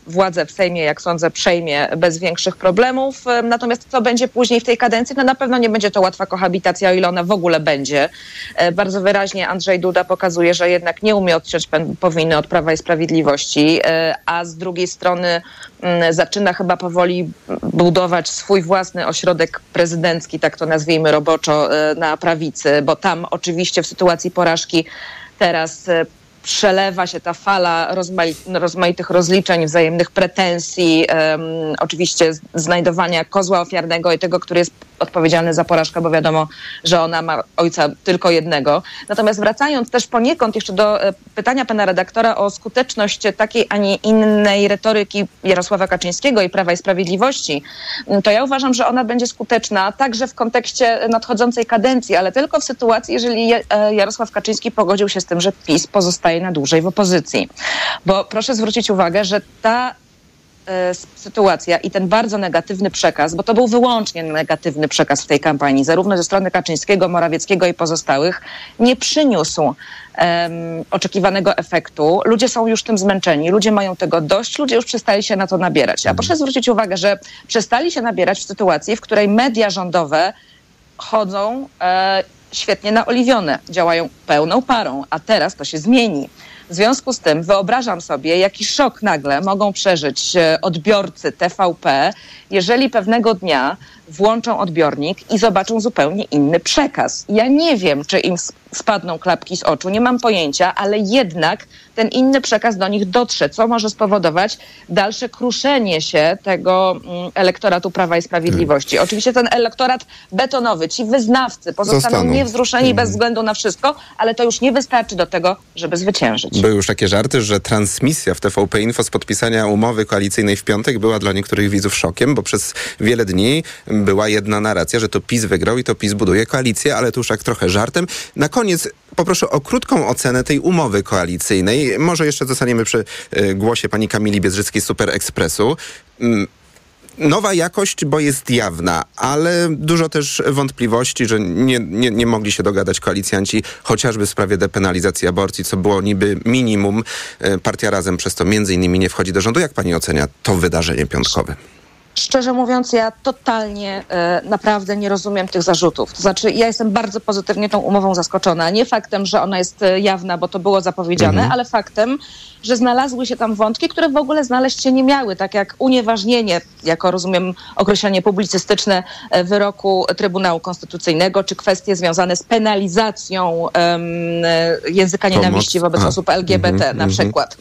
władzę w Sejmie, jak sądzę, przejmie bez większych problemów. Natomiast co będzie później w tej kadencji? No na pewno nie będzie to łatwa kohabitacja, o ile ona w ogóle będzie. E, bardzo wyraźnie Andrzej Duda pokazuje, że jednak nie umie odciąć powinny od Prawa i Sprawiedliwości, e, a z drugiej strony mm, zaczyna chyba powoli budować swój własny ośrodek prezydencki, tak to nazwijmy roboczo, e, na prawicy, bo tam oczywiście w sytuacji porażki teraz przelewa się ta fala rozmaitych rozliczeń, wzajemnych pretensji, oczywiście znajdowania kozła ofiarnego i tego, który jest odpowiedzialny za porażkę, bo wiadomo, że ona ma ojca tylko jednego. Natomiast wracając też poniekąd jeszcze do e, pytania pana redaktora o skuteczność takiej, a nie innej retoryki Jarosława Kaczyńskiego i Prawa i Sprawiedliwości, to ja uważam, że ona będzie skuteczna także w kontekście nadchodzącej kadencji, ale tylko w sytuacji, jeżeli e, Jarosław Kaczyński pogodził się z tym, że PiS pozostaje na dłużej w opozycji. Bo proszę zwrócić uwagę, że ta e, sytuacja i ten bardzo negatywny przekaz, bo to był wyłącznie negatywny przekaz w tej kampanii, zarówno ze strony Kaczyńskiego, Morawieckiego i pozostałych, nie przyniósł em, oczekiwanego efektu. Ludzie są już tym zmęczeni, ludzie mają tego dość, ludzie już przestali się na to nabierać. A proszę zwrócić uwagę, że przestali się nabierać w sytuacji, w której media rządowe chodzą e, świetnie naoliwione, działają pełną parą, a teraz to się zmieni. W związku z tym wyobrażam sobie, jaki szok nagle mogą przeżyć e, odbiorcy TVP, jeżeli pewnego dnia włączą odbiornik i zobaczą zupełnie inny przekaz. Ja nie wiem, czy im spadną klapki z oczu, nie mam pojęcia, ale jednak ten inny przekaz do nich dotrze, co może spowodować dalsze kruszenie się tego mm, elektoratu Prawa i Sprawiedliwości. Oczywiście ten elektorat betonowy, ci wyznawcy pozostaną Zostaną. niewzruszeni bez względu na wszystko, ale to już nie wystarczy do tego, żeby zwyciężyć. Były już takie żarty, że transmisja w TVP Info z podpisania umowy koalicyjnej w piątek była dla niektórych widzów szokiem, bo przez wiele dni była jedna narracja, że to PiS wygrał i to PiS buduje koalicję, ale to już tak trochę żartem. Na koniec poproszę o krótką ocenę tej umowy koalicyjnej. Może jeszcze zostaniemy przy y, głosie pani Kamili Biedrzyckiej Super Expressu. Mm, Nowa jakość, bo jest jawna, ale dużo też wątpliwości, że nie, nie, nie mogli się dogadać koalicjanci, chociażby w sprawie depenalizacji aborcji, co było niby minimum. E, Partia Razem przez to między innymi nie wchodzi do rządu. Jak pani ocenia to wydarzenie piątkowe? Szczerze mówiąc, ja totalnie e, naprawdę nie rozumiem tych zarzutów. To znaczy, ja jestem bardzo pozytywnie tą umową zaskoczona. Nie faktem, że ona jest e, jawna, bo to było zapowiedziane, Mhm. ale faktem, że znalazły się tam wątki, które w ogóle znaleźć się nie miały, tak jak unieważnienie, jako rozumiem określenie publicystyczne e, wyroku Trybunału Konstytucyjnego, czy kwestie związane z penalizacją języka Pomoc. nienawiści wobec A. osób LGBT Mhm, na mhm. przykład.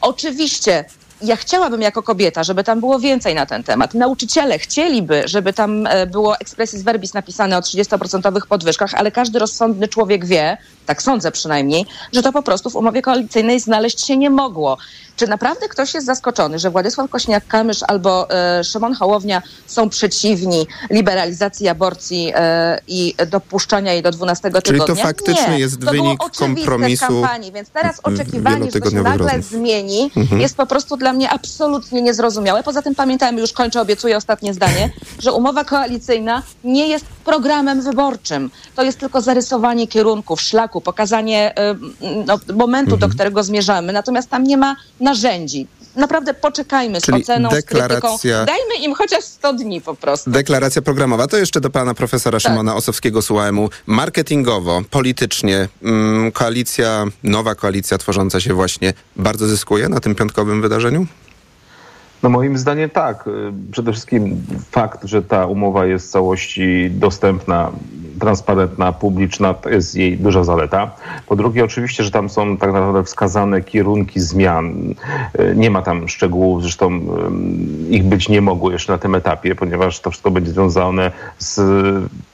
Oczywiście ja chciałabym jako kobieta, żeby tam było więcej na ten temat. Nauczyciele chcieliby, żeby tam e, było expressis verbis napisane o 30% podwyżkach, ale każdy rozsądny człowiek wie, tak sądzę przynajmniej, że to po prostu w umowie koalicyjnej znaleźć się nie mogło. Czy naprawdę ktoś jest zaskoczony, że Władysław Kośniak-Kamysz albo e, Szymon Hołownia są przeciwni liberalizacji aborcji e, i dopuszczania jej do 12 Czyli to tygodnia? faktycznie nie. jest to wynik kompromisu kampanii, więc teraz oczekiwanie, że to się nagle rozmów. zmieni, Mhm. jest po prostu dla mnie absolutnie niezrozumiałe. Poza tym pamiętajmy, już kończę, obiecuję ostatnie zdanie, że umowa koalicyjna nie jest programem wyborczym. To jest tylko zarysowanie kierunków, szlaku, pokazanie y, no, momentu, Mhm. do którego zmierzamy. Natomiast tam nie ma narzędzi. Naprawdę poczekajmy z Czyli oceną, z krytyką. deklaracja- Dajmy im chociaż 100 dni po prostu. Deklaracja programowa. To jeszcze do pana profesora Szymona Osowskiego z UAM-u. Marketingowo, politycznie, mm, koalicja, nowa koalicja tworząca się właśnie bardzo zyskuje na tym piątkowym wydarzeniu? No moim zdaniem tak. Przede wszystkim fakt, że ta umowa jest w całości dostępna, transparentna, publiczna, to jest jej duża zaleta. Po drugie oczywiście, że tam są tak naprawdę wskazane kierunki zmian. Y, Nie ma tam szczegółów, zresztą ich być nie mogło jeszcze na tym etapie, ponieważ to wszystko będzie związane z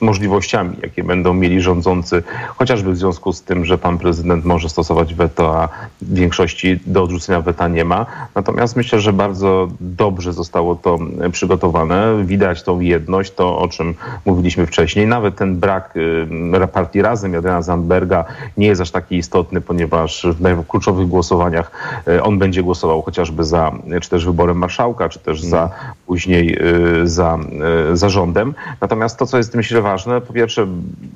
możliwościami, jakie będą mieli rządzący, chociażby w związku z tym, że pan prezydent może stosować weto, a większości do odrzucenia weta nie ma. Natomiast myślę, że bardzo dobrze zostało to e, przygotowane. Widać tą jedność, to o czym mówiliśmy wcześniej. Nawet ten brak y, partii Razem Adriana Zandberga nie jest aż taki istotny, ponieważ w najkluczowych głosowaniach y, on będzie głosował chociażby za, czy też wyborem marszałka, czy też za później y, za, y, za rządem. Natomiast to, co jest myślę ważne, po pierwsze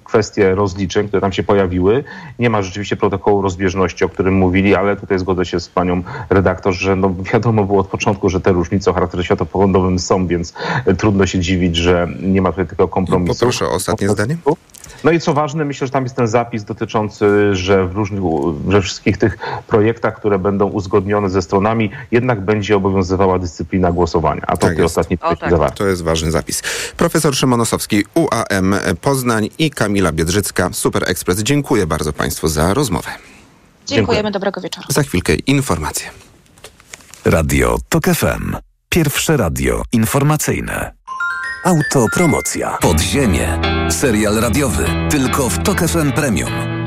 kwestie rozliczeń, które tam się pojawiły. Nie ma rzeczywiście protokołu rozbieżności, o którym mówili, ale tutaj zgodzę się z panią redaktor, że no wiadomo było od początku, że te różnice o charakterze światopoglądowym są, więc y, trudno się dziwić, że nie ma tutaj tego kompromisu. Poproszę o ostatnie zdanie. No i co ważne, myślę, że tam jest ten zapis dotyczący, że w różnych, we wszystkich tych projektach, które będą uzgodnione ze stronami, jednak będzie obowiązywała dyscyplina głosowania. A to tej ostatniej treści zawarte. To jest ważny zapis. Profesor Szymon Osowski, UAM Poznań i Kamila Biedrzycka, Super Express. Dziękuję bardzo Państwu za rozmowę. Dziękujemy, dobrego wieczoru. Za chwilkę informacje. Radio TOK FM. Pierwsze radio informacyjne. Autopromocja. Podziemie. Serial radiowy. Tylko w Tok FM Premium.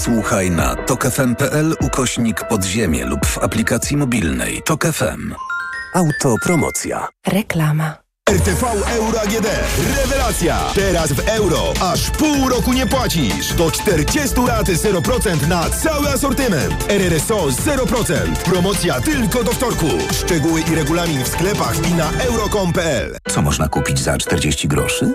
Słuchaj na tokefm.pl ukośnik podziemie lub w aplikacji mobilnej Tok FM. Autopromocja. Reklama. RTV Euro AGD. Rewelacja! Teraz w euro. Aż pół roku nie płacisz. Do 40 raty 0% na cały asortyment. RRSO 0%. Promocja tylko do wtorku. Szczegóły i regulamin w sklepach i na euro.com.pl. Co można kupić za 40 groszy?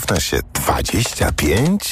równa się 25?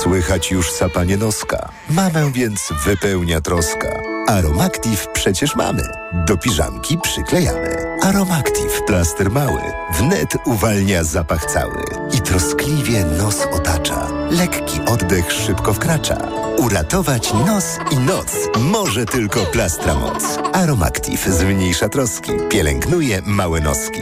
Słychać już sapanie noska. Mamę więc wypełnia troska. Aromactive przecież mamy. Do piżamki przyklejamy. Aromactive plaster mały. Wnet uwalnia zapach cały. I troskliwie nos otacza. Lekki oddech szybko wkracza. Uratować nos i noc może tylko plastra moc. Aromactive zmniejsza troski. Pielęgnuje małe noski.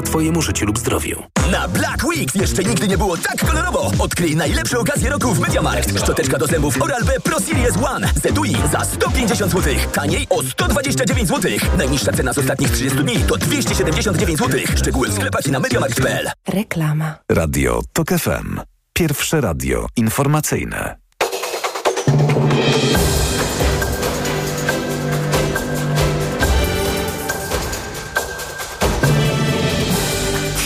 twojemu życiu lub zdrowiu. Na Black Week jeszcze nigdy nie było tak kolorowo. Odkryj najlepsze okazje roku w Mediamarkt. Szczoteczka do zębów Oral-B Pro Series One z Etui za 150 zł. Taniej o 129 zł. Najniższa cena z ostatnich 30 dni to 279 zł. Szczegóły w sklepach i na mediamarkt.pl. Reklama. Radio TOK FM. Pierwsze radio informacyjne.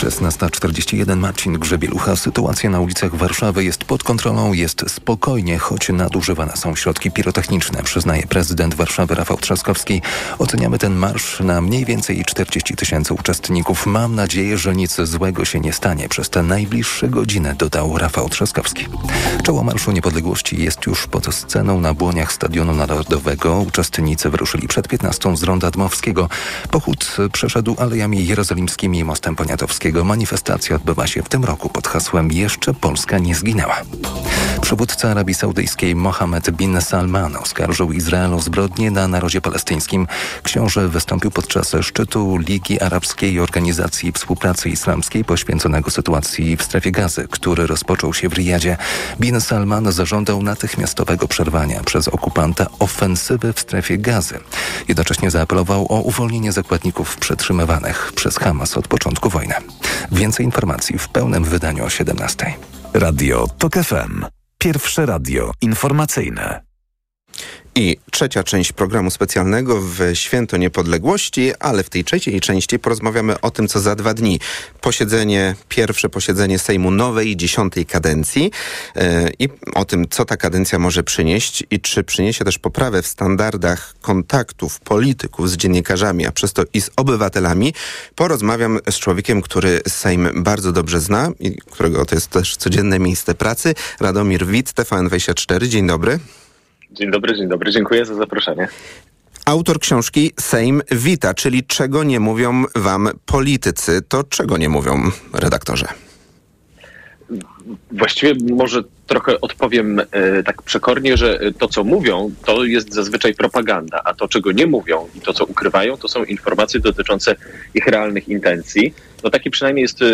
16.41 Marcin Grzebielucha. Sytuacja na ulicach Warszawy jest pod kontrolą, jest spokojnie, choć nadużywane są środki pirotechniczne, przyznaje prezydent Warszawy Rafał Trzaskowski. Oceniamy ten marsz na mniej więcej 40 tysięcy uczestników. Mam nadzieję, że nic złego się nie stanie przez te najbliższe godziny, dodał Rafał Trzaskowski. Czoło Marszu Niepodległości jest już pod sceną na błoniach Stadionu Narodowego. Uczestnicy wyruszyli przed 15 z Ronda Dmowskiego. Pochód przeszedł alejami jerozolimskimi i mostem Poniatowskiego. Manifestacja odbywa się w tym roku pod hasłem Jeszcze Polska nie zginęła. Przywódca Arabii Saudyjskiej Mohammed bin Salman oskarżył Izrael o zbrodnie na narodzie palestyńskim. Książę wystąpił podczas szczytu Ligi Arabskiej Organizacji Współpracy Islamskiej poświęconego sytuacji w strefie gazy, który rozpoczął się w Riyadzie. Bin Salman zażądał natychmiastowego przerwania przez okupanta ofensywy w strefie gazy. Jednocześnie zaapelował o uwolnienie zakładników przetrzymywanych przez Hamas od początku wojny. Więcej informacji w pełnym wydaniu o 17. Radio TOK FM. Pierwsze radio informacyjne. I trzecia część programu specjalnego w Święto Niepodległości, ale w tej trzeciej części porozmawiamy o tym, co za dwa dni. Posiedzenie, pierwsze posiedzenie Sejmu nowej, dziesiątej kadencji yy, i o tym, co ta kadencja może przynieść i czy przyniesie też poprawę w standardach kontaktów polityków z dziennikarzami, a przez to i z obywatelami. Porozmawiam z człowiekiem, który Sejm bardzo dobrze zna i którego to jest też codzienne miejsce pracy. Radomir Wit, TVN24. Dzień dobry. Dzień dobry, dzień dobry. Dziękuję za zaproszenie. Autor książki Sejm wita, czyli czego nie mówią wam politycy. To czego nie mówią redaktorze? Właściwie może trochę odpowiem e, tak przekornie, że to, co mówią, to jest zazwyczaj propaganda, a to, czego nie mówią i to, co ukrywają, to są informacje dotyczące ich realnych intencji. No takie przynajmniej jest e,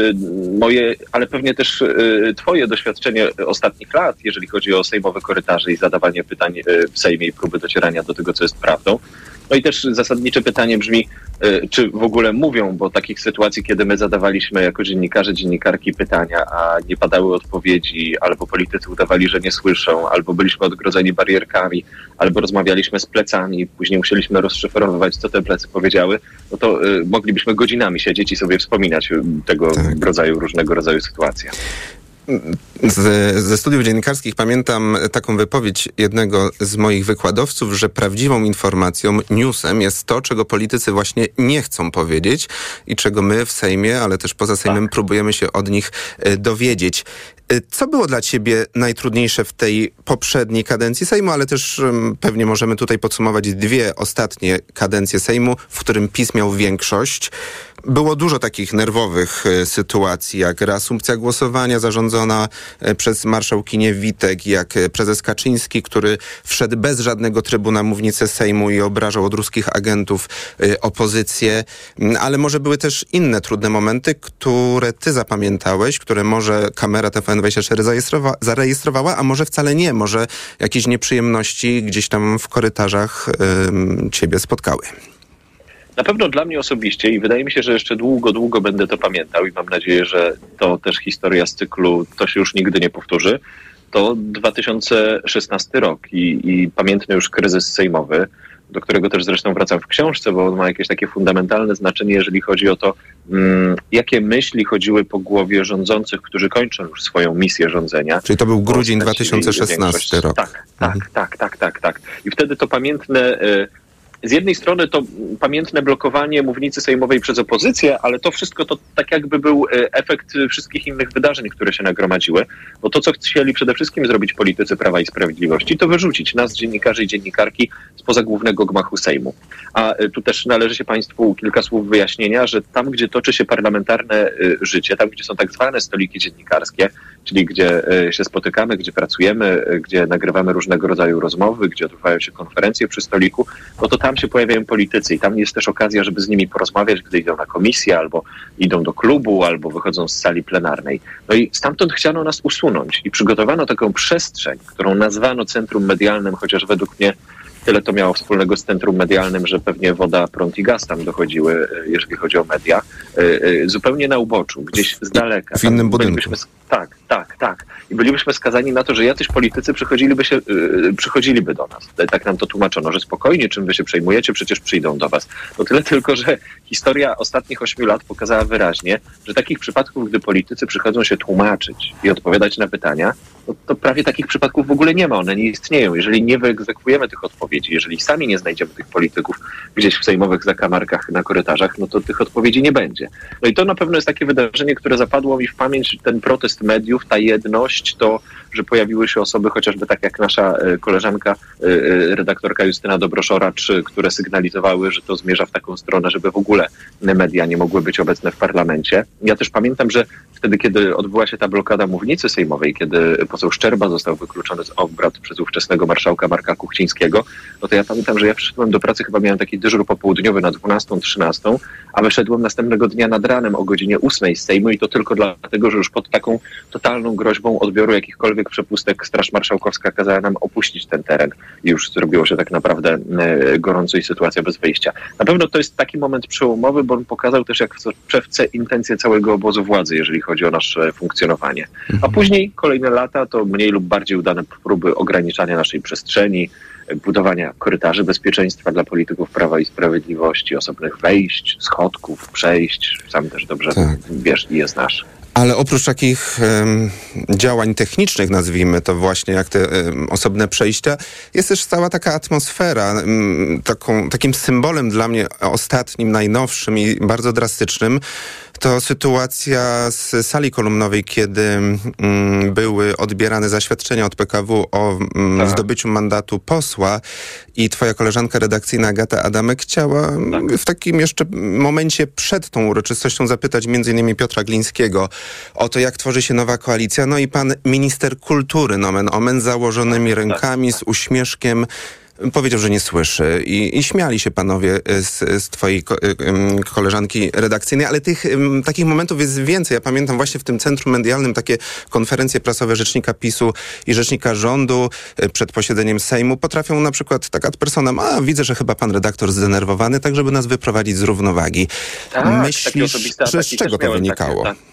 moje, ale pewnie też e, twoje doświadczenie ostatnich lat, jeżeli chodzi o sejmowe korytarze i zadawanie pytań e, w Sejmie i próby docierania do tego, co jest prawdą. No i też zasadnicze pytanie brzmi, e, czy w ogóle mówią, bo takich sytuacji, kiedy my zadawaliśmy jako dziennikarze, dziennikarki pytania, a nie padały odpowiedzi, albo politycy udawali, że nie słyszą, albo byliśmy odgrodzeni barierkami, albo rozmawialiśmy z plecami, później musieliśmy rozszyfrowywać, co te plecy powiedziały, no to y, moglibyśmy godzinami siedzieć i sobie wspominać y, tego rodzaju, różnego rodzaju sytuacje. Z, ze studiów dziennikarskich pamiętam taką wypowiedź jednego z moich wykładowców, że prawdziwą informacją, newsem jest to, czego politycy właśnie nie chcą powiedzieć i czego my w Sejmie, ale też poza Sejmem próbujemy się od nich e, dowiedzieć. E, Co było dla ciebie najtrudniejsze w tej poprzedniej kadencji Sejmu, ale też pewnie możemy tutaj podsumować dwie ostatnie kadencje Sejmu, w którym PiS miał większość. Było dużo takich nerwowych e, sytuacji, jak reasumpcja głosowania zarządzona e, przez marszałkinię Witek, jak e, prezes Kaczyński, który wszedł bez żadnego trybu na mównicę Sejmu i obrażał od ruskich agentów opozycję. Mm, Ale może były też inne trudne momenty, które ty zapamiętałeś, które może kamera TVN24 zarejestrowa- zarejestrowała, a może wcale nie. Może jakieś nieprzyjemności gdzieś tam w korytarzach em, ciebie spotkały. Na pewno dla mnie osobiście i wydaje mi się, że jeszcze długo, długo będę to pamiętał i mam nadzieję, że to też historia z cyklu, to się już nigdy nie powtórzy, to 2016 rok i, i pamiętny już kryzys sejmowy, do którego też zresztą wracam w książce, bo on ma jakieś takie fundamentalne znaczenie, jeżeli chodzi o to, mm, jakie myśli chodziły po głowie rządzących, którzy kończą już swoją misję rządzenia. Czyli to był grudzień Bo stracili 2016 większość. rok. Tak, tak, tak, tak, tak, tak. I wtedy to pamiętne. Z jednej strony to pamiętne blokowanie mównicy sejmowej przez opozycję, ale to wszystko to tak jakby był y, efekt wszystkich innych wydarzeń, które się nagromadziły. Bo to, co chcieli przede wszystkim zrobić politycy Prawa i Sprawiedliwości, to wyrzucić nas, dziennikarzy i dziennikarki, spoza głównego gmachu Sejmu. A y, tu też należy się Państwu kilka słów wyjaśnienia, że tam, gdzie toczy się parlamentarne y, życie, tam, gdzie są tak zwane stoliki dziennikarskie, czyli gdzie y, się spotykamy, gdzie pracujemy, y, gdzie nagrywamy różnego rodzaju rozmowy, gdzie odbywają się konferencje przy stoliku, no to tam się pojawiają politycy i tam jest też okazja, żeby z nimi porozmawiać, gdy idą na komisję, albo idą do klubu, albo wychodzą z sali plenarnej. No i stamtąd chciano nas usunąć i przygotowano taką przestrzeń, którą nazwano centrum medialnym, chociaż według mnie tyle to miało wspólnego z centrum medialnym, że pewnie woda, prąd i gaz tam dochodziły, y, jeżeli chodzi o media, y, y, zupełnie na uboczu, gdzieś z daleka. W innym Tam budynku. Tak, tak, tak. I bylibyśmy skazani na to, że jacyś politycy przychodziliby, się, przychodziliby do nas. Tak nam to tłumaczono, że spokojnie, czym wy się przejmujecie, przecież przyjdą do was. No tyle tylko, że historia ostatnich ośmiu lat pokazała wyraźnie, że takich przypadków, gdy politycy przychodzą się tłumaczyć i odpowiadać na pytania, to prawie takich przypadków w ogóle nie ma, one nie istnieją. Jeżeli nie wyegzekwujemy tych odpowiedzi, jeżeli sami nie znajdziemy tych polityków gdzieś w sejmowych zakamarkach, na korytarzach, no to tych odpowiedzi nie będzie. No i to na pewno jest takie wydarzenie, które zapadło mi w pamięć, ten protest mediów, ta jedność, to, że pojawiły się osoby, chociażby tak jak nasza e, koleżanka, e, e, redaktorka Justyna Dobroszoracz, które sygnalizowały, że to zmierza w taką stronę, żeby w ogóle media nie mogły być obecne w parlamencie. Ja też pamiętam, że wtedy, kiedy odbyła się ta blokada mównicy sejmowej, kiedy poseł Szczerba został wykluczony z obrad przez ówczesnego marszałka Marka Kuchcińskiego, no to ja pamiętam, że ja przyszedłem do pracy, chyba miałem taki dyżur popołudniowy na 12-13, a wyszedłem następnego dnia nad ranem o godzinie 8 z Sejmu i to tylko dlatego, że już pod taką totalną groźbą odbioru jakichkolwiek przepustek Straż Marszałkowska kazała nam opuścić ten teren już zrobiło się tak naprawdę e, gorąco i sytuacja bez wyjścia. Na pewno to jest taki moment przełomowy, bo on pokazał też jak w soczewce intencje całego obozu władzy, jeżeli chodzi o nasze funkcjonowanie. A później kolejne lata to mniej lub bardziej udane próby ograniczania naszej przestrzeni, e, budowania korytarzy bezpieczeństwa dla polityków Prawa i Sprawiedliwości, osobnych wejść, schodków, przejść. Sam też dobrze wiesz i je znasz. Ale oprócz takich em, działań technicznych, nazwijmy to właśnie jak te em, osobne przejścia, jest też cała taka atmosfera. em, taką, takim symbolem dla mnie ostatnim, najnowszym i bardzo drastycznym to sytuacja z sali kolumnowej, kiedy mm, były odbierane zaświadczenia od PKW o mm, Tak. zdobyciu mandatu posła i twoja koleżanka redakcyjna Agata Adamek chciała mm, w takim jeszcze momencie przed tą uroczystością zapytać innymi Piotra Glińskiego o to, jak tworzy się nowa koalicja. No i pan minister kultury, nomen omen, założonymi rękami, z uśmieszkiem, powiedział, że nie słyszy i, i śmiali się panowie y, z, z twojej ko, ym, koleżanki redakcyjnej, ale tych takich momentów jest więcej. Ja pamiętam właśnie w tym centrum medialnym takie konferencje prasowe rzecznika PiSu i rzecznika rządu y, przed posiedzeniem Sejmu potrafią na przykład tak ad personam, a widzę, że chyba pan redaktor zdenerwowany, tak żeby nas wyprowadzić z równowagi. Tak, Myślisz, z czego to wynikało? tak.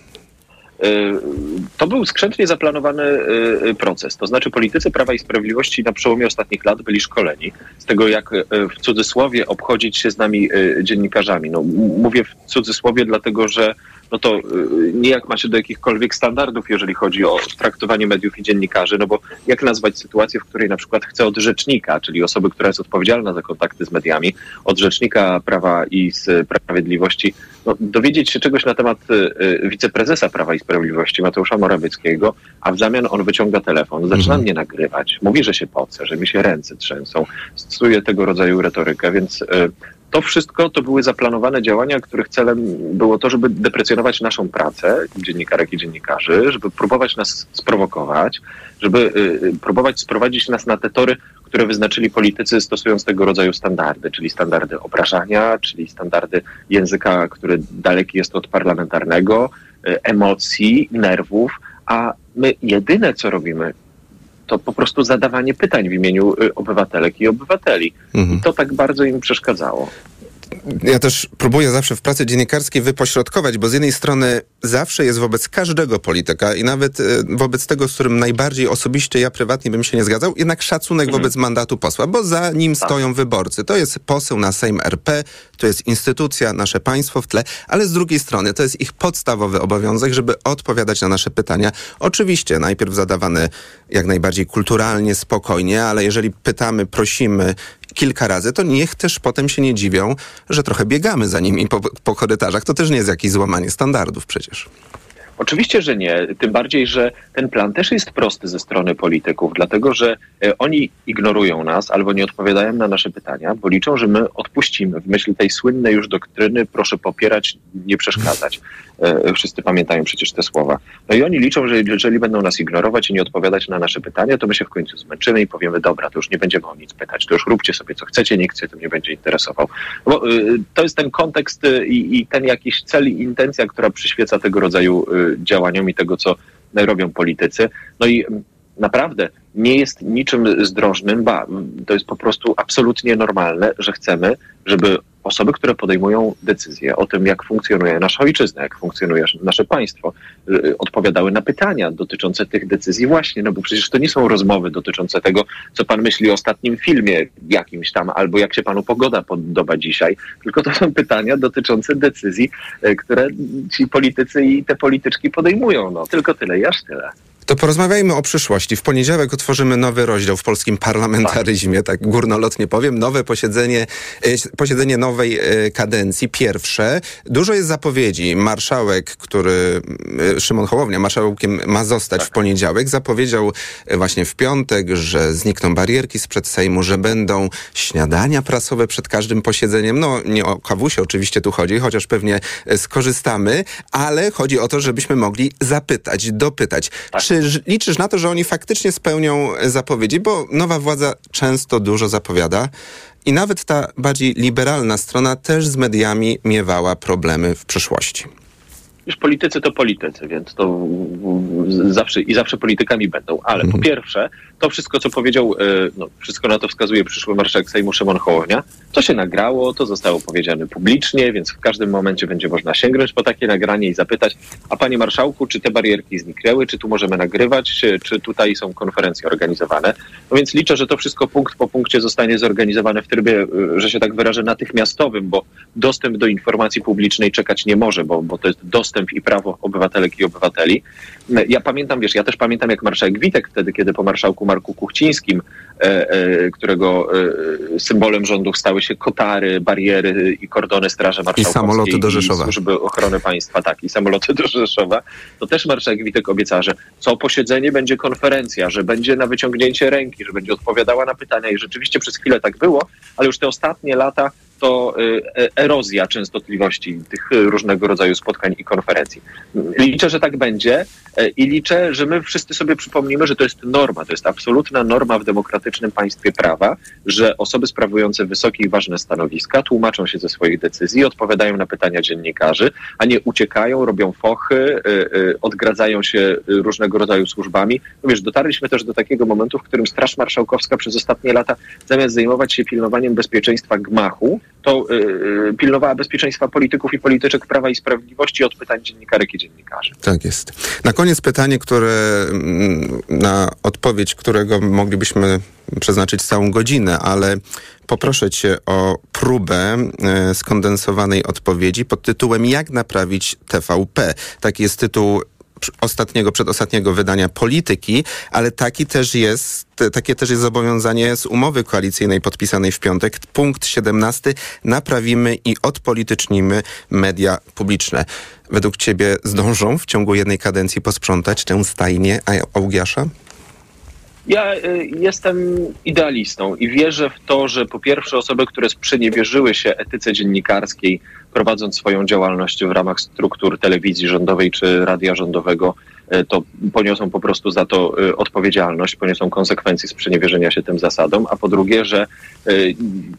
To był skrzętnie zaplanowany y, y, proces. To znaczy politycy Prawa i Sprawiedliwości na przełomie ostatnich lat byli szkoleni z tego, jak y, w cudzysłowie obchodzić się z nami y, dziennikarzami. No, mówię w cudzysłowie, dlatego że no to y, nie jak ma się do jakichkolwiek standardów, jeżeli chodzi o traktowanie mediów i dziennikarzy, no bo jak nazwać sytuację, w której na przykład chcę od rzecznika, czyli osoby, która jest odpowiedzialna za kontakty z mediami, od rzecznika Prawa i Sprawiedliwości, no, dowiedzieć się czegoś na temat y, y, wiceprezesa Prawa i Sprawiedliwości, Mateusza Morawieckiego, a w zamian on wyciąga telefon, zaczyna mnie nagrywać, mówi, że się poce, że mi się ręce trzęsą, stosuje tego rodzaju retorykę, więc to wszystko to były zaplanowane działania, których celem było to, żeby deprecjonować naszą pracę, dziennikarek i dziennikarzy, żeby próbować nas sprowokować, żeby y, y, próbować sprowadzić nas na te tory, które wyznaczyli politycy stosując tego rodzaju standardy, czyli standardy obrażania, czyli standardy języka, który daleki jest od parlamentarnego, y, emocji, nerwów, a my jedyne co robimy, to po prostu zadawanie pytań w imieniu y, obywatelek i obywateli. I to tak bardzo im przeszkadzało. Ja też próbuję zawsze w pracy dziennikarskiej wypośrodkować, bo z jednej strony zawsze jest wobec każdego polityka i nawet e, wobec tego, z którym najbardziej osobiście ja prywatnie bym się nie zgadzał, jednak szacunek wobec mandatu posła, bo za nim stoją wyborcy. To jest poseł na Sejm RP, to jest instytucja, nasze państwo w tle, ale z drugiej strony to jest ich podstawowy obowiązek, żeby odpowiadać na nasze pytania. Oczywiście najpierw zadawane jak najbardziej kulturalnie, spokojnie, ale jeżeli pytamy, prosimy kilka razy, to niech też potem się nie dziwią, że trochę biegamy za nimi po, po korytarzach. To też nie jest jakieś złamanie standardów przecież. Oczywiście, że nie. Tym bardziej, że ten plan też jest prosty ze strony polityków, dlatego że e, oni ignorują nas albo nie odpowiadają na nasze pytania, bo liczą, że my odpuścimy. W myśl tej słynnej już doktryny proszę popierać, nie przeszkadzać. E, Wszyscy pamiętają przecież te słowa. No i oni liczą, że jeżeli będą nas ignorować i nie odpowiadać na nasze pytania, to my się w końcu zmęczymy i powiemy, dobra, to już nie będziemy o nic pytać, to już róbcie sobie co chcecie, nikt się tym nie będzie interesował. Bo y, to jest ten kontekst i, i ten jakiś cel i intencja, która przyświeca tego rodzaju działaniom i tego, co robią politycy. No i naprawdę nie jest niczym zdrożnym, ba, to jest po prostu absolutnie normalne, że chcemy, żeby osoby, które podejmują decyzje o tym, jak funkcjonuje nasza ojczyzna, jak funkcjonuje nasze państwo, y, odpowiadały na pytania dotyczące tych decyzji właśnie, no bo przecież to nie są rozmowy dotyczące tego, co pan myśli o ostatnim filmie jakimś tam, albo jak się panu pogoda podoba dzisiaj, tylko to są pytania dotyczące decyzji, y, które ci politycy i te polityczki podejmują, no tylko tyle i aż tyle. To porozmawiajmy o przyszłości. W poniedziałek otworzymy nowy rozdział w polskim parlamentaryzmie, tak górnolotnie powiem. Nowe posiedzenie, e, posiedzenie nowej e, kadencji, pierwsze. Dużo jest zapowiedzi. Marszałek, który, e, Szymon Hołownia, marszałkiem ma zostać w poniedziałek, zapowiedział właśnie w piątek, że znikną barierki sprzed Sejmu, że będą śniadania prasowe przed każdym posiedzeniem. No, nie o kawusie oczywiście tu chodzi, chociaż pewnie skorzystamy, ale chodzi o to, żebyśmy mogli zapytać, dopytać. Czy ż- liczysz na to, że oni faktycznie spełnią zapowiedzi? Bo nowa władza często dużo zapowiada i nawet ta bardziej liberalna strona też z mediami miewała problemy w przeszłości. Już politycy to politycy, więc to zawsze i zawsze politykami będą. Ale po pierwsze, to wszystko, co powiedział, e, no, wszystko na to wskazuje przyszły marszałek Sejmu Szymon Hołownia, to się nagrało, to zostało powiedziane publicznie, więc w każdym momencie będzie można sięgnąć po takie nagranie i zapytać, a panie marszałku, czy te barierki zniknęły, czy tu możemy nagrywać, czy tutaj są konferencje organizowane. No więc liczę, że to wszystko punkt po punkcie zostanie zorganizowane w trybie, e, że się tak wyrażę, natychmiastowym, bo dostęp do informacji publicznej czekać nie może, bo, bo to jest dostęp dostęp i prawo obywatelek i obywateli. Ja pamiętam, wiesz, ja też pamiętam jak marszałek Witek wtedy, kiedy po marszałku Marku Kuchcińskim, e, e, którego e, symbolem rządów stały się kotary, bariery i kordony Straży Marszałkowskiej. I samoloty do Rzeszowa. Służby ochrony państwa, tak, i samoloty do Rzeszowa. To też marszałek Witek obiecała, że co posiedzenie będzie konferencja, że będzie na wyciągnięcie ręki, że będzie odpowiadała na pytania i rzeczywiście przez chwilę tak było, ale już te ostatnie lata to e, erozja częstotliwości tych różnego rodzaju spotkań i konferencji. Liczę, że tak będzie e, i liczę, że my wszyscy sobie przypomnimy, że to jest norma, to jest absolutna norma w demokratycznym państwie prawa, że osoby sprawujące wysokie i ważne stanowiska tłumaczą się ze swoich decyzji, odpowiadają na pytania dziennikarzy, a nie uciekają, robią fochy, e, odgradzają się różnego rodzaju służbami. No wiesz, dotarliśmy też do takiego momentu, w którym Straż Marszałkowska przez ostatnie lata, zamiast zajmować się pilnowaniem bezpieczeństwa gmachu, to yy, pilnowała bezpieczeństwa polityków i polityczek Prawa i Sprawiedliwości od pytań dziennikarek i dziennikarzy. Tak jest. Na koniec pytanie, które mm, na odpowiedź, którego moglibyśmy przeznaczyć całą godzinę, ale poproszę cię o próbę e, skondensowanej odpowiedzi pod tytułem Jak naprawić TVP? Taki jest tytuł ostatniego, przedostatniego wydania polityki, ale taki też jest, takie też jest zobowiązanie z umowy koalicyjnej podpisanej w piątek. Punkt 17. Naprawimy i odpolitycznimy media publiczne. Według ciebie zdążą w ciągu jednej kadencji posprzątać tę stajnię Augiasza? Ja y, jestem idealistą i wierzę w to, że po pierwsze osoby, które sprzeniewierzyły się etyce dziennikarskiej, prowadząc swoją działalność w ramach struktur telewizji rządowej czy radia rządowego, E, to poniosą po prostu za to e, odpowiedzialność, poniosą konsekwencje sprzeniewierzenia się tym zasadom, a po drugie, że e,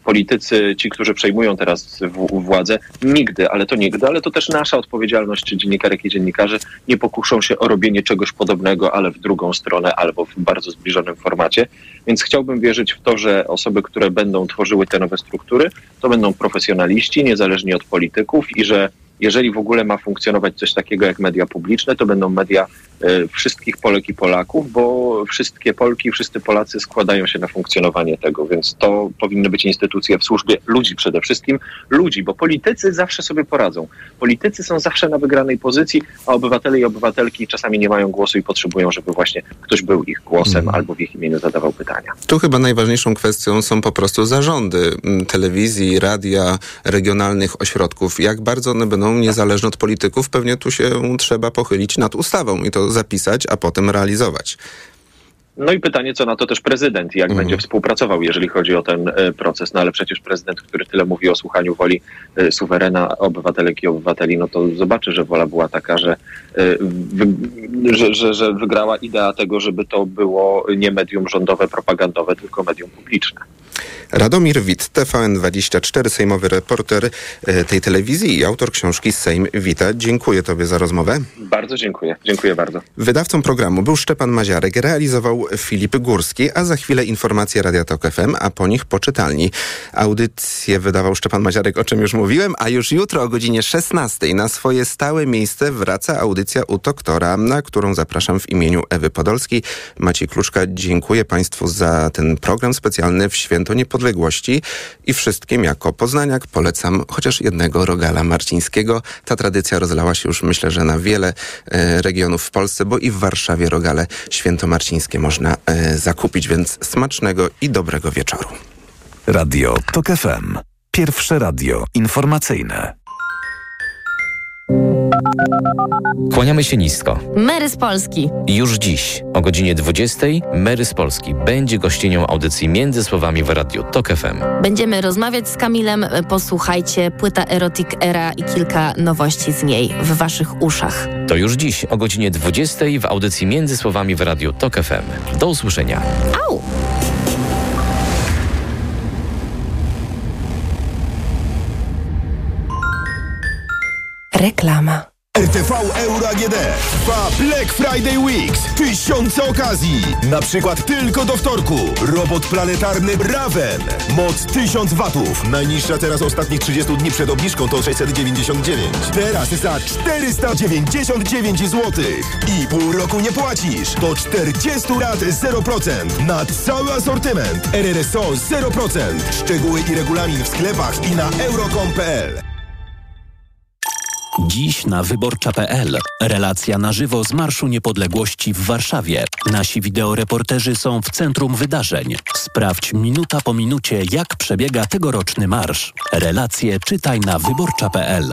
politycy, ci, którzy przejmują teraz władzę, nigdy, ale to nigdy, ale to też nasza odpowiedzialność dziennikarek i dziennikarzy, nie pokuszą się o robienie czegoś podobnego, ale w drugą stronę albo w bardzo zbliżonym formacie. Więc chciałbym wierzyć w to, że osoby, które będą tworzyły te nowe struktury, to będą profesjonaliści, niezależni od polityków i że jeżeli w ogóle ma funkcjonować coś takiego jak media publiczne, to będą media e, wszystkich Polek i Polaków, bo wszystkie Polki i wszyscy Polacy składają się na funkcjonowanie tego, więc to powinny być instytucje w służbie ludzi przede wszystkim, ludzi, bo politycy zawsze sobie poradzą. Politycy są zawsze na wygranej pozycji, a obywatele i obywatelki czasami nie mają głosu i potrzebują, żeby właśnie ktoś był ich głosem mhm. albo w ich imieniu zadawał pytania. Tu chyba najważniejszą kwestią są po prostu zarządy telewizji, radia, regionalnych ośrodków. Jak bardzo one będą niezależne od polityków, pewnie tu się trzeba pochylić nad ustawą i to zapisać, a potem realizować. No i pytanie, co na to też prezydent, jak mhm. będzie współpracował, jeżeli chodzi o ten e, proces. No ale przecież prezydent, który tyle mówi o słuchaniu woli e, suwerena, obywatelek i obywateli, no to zobaczy, że wola była taka, że, e, że, że, że wygrała idea tego, żeby to było nie medium rządowe, propagandowe, tylko medium publiczne. Radomir Wit, TVN24, sejmowy reporter e, tej telewizji i autor książki Sejm Wita. Dziękuję Tobie za rozmowę. Bardzo dziękuję. Dziękuję bardzo. Wydawcą programu był Szczepan Maziarek, realizował Filip Górski, a za chwilę informacje Radia Tok FM, a po nich poczytalni. Audycję wydawał Szczepan Maziarek, o czym już mówiłem, a już jutro o godzinie 16 na swoje stałe miejsce wraca audycja u doktora, na którą zapraszam w imieniu Ewy Podolskiej. Maciej Kluczka, dziękuję Państwu za ten program specjalny w Święto Niepodległości Niepodległości i wszystkim jako poznaniak polecam chociaż jednego rogala marcińskiego. Ta tradycja rozlała się już myślę, że na wiele e, regionów w Polsce, bo i w Warszawie rogale świętomarcińskie można e, zakupić, więc smacznego i dobrego wieczoru. Radio TOK FM. Pierwsze radio informacyjne. Kłaniamy się nisko. Mary z Polski. Już dziś o godzinie 20 Mary z Polski będzie gościnią audycji Między Słowami w Radiu TOK FM. Będziemy rozmawiać z Kamilem. Posłuchajcie, płyta Erotic Era i kilka nowości z niej w waszych uszach. To już dziś o godzinie 20 w audycji Między Słowami w Radiu TOK FM. Do usłyszenia. Au! Reklama. RTV Euro AGD trwa Black Friday Weeks. Tysiące okazji. Na przykład tylko do wtorku. Robot planetarny Raven. Moc 1000 watów. Najniższa teraz ostatnich 30 dni przed obniżką to 699. Teraz za 499 zł. I pół roku nie płacisz. Do 40 lat 0%. Na cały asortyment. RRSO 0%. Szczegóły i regulamin w sklepach i na euro.com.pl Dziś na wyborcza.pl. Relacja na żywo z Marszu Niepodległości w Warszawie. Nasi wideoreporterzy są w centrum wydarzeń. Sprawdź minuta po minucie, jak przebiega tegoroczny marsz. Relacje czytaj na wyborcza.pl.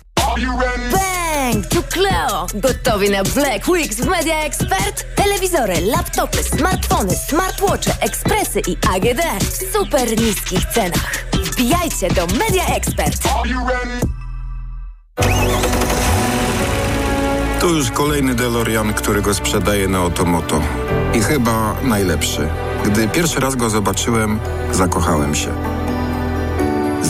Bang! Tu Cleo! Gotowi na Black Weeks w Media Expert? Telewizory, laptopy, smartfony, smartwatche, ekspresy i AGD w super niskich cenach. Wbijajcie do Media Expert! To już kolejny DeLorean, którego sprzedaję na Otomoto. I chyba najlepszy. Gdy pierwszy raz go zobaczyłem, zakochałem się.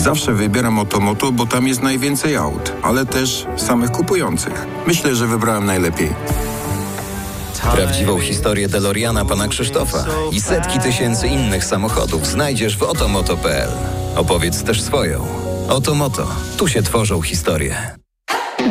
Zawsze wybieram Otomoto, bo tam jest najwięcej aut, ale też samych kupujących. Myślę, że wybrałem najlepiej. Prawdziwą historię DeLoreana pana Krzysztofa i setki tysięcy innych samochodów znajdziesz w otomoto.pl. Opowiedz też swoją. Otomoto. Tu się tworzą historie.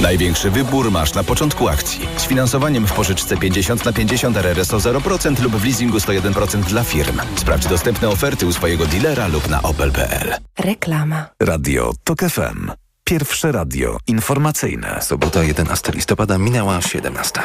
Największy wybór masz na początku akcji. Z finansowaniem w pożyczce 50 na 50 RRSO 0% lub w leasingu 101% dla firm. Sprawdź dostępne oferty u swojego dealera lub na opel.pl. Reklama. Radio TOK FM. Pierwsze radio informacyjne. Sobota 11 listopada minęła 17.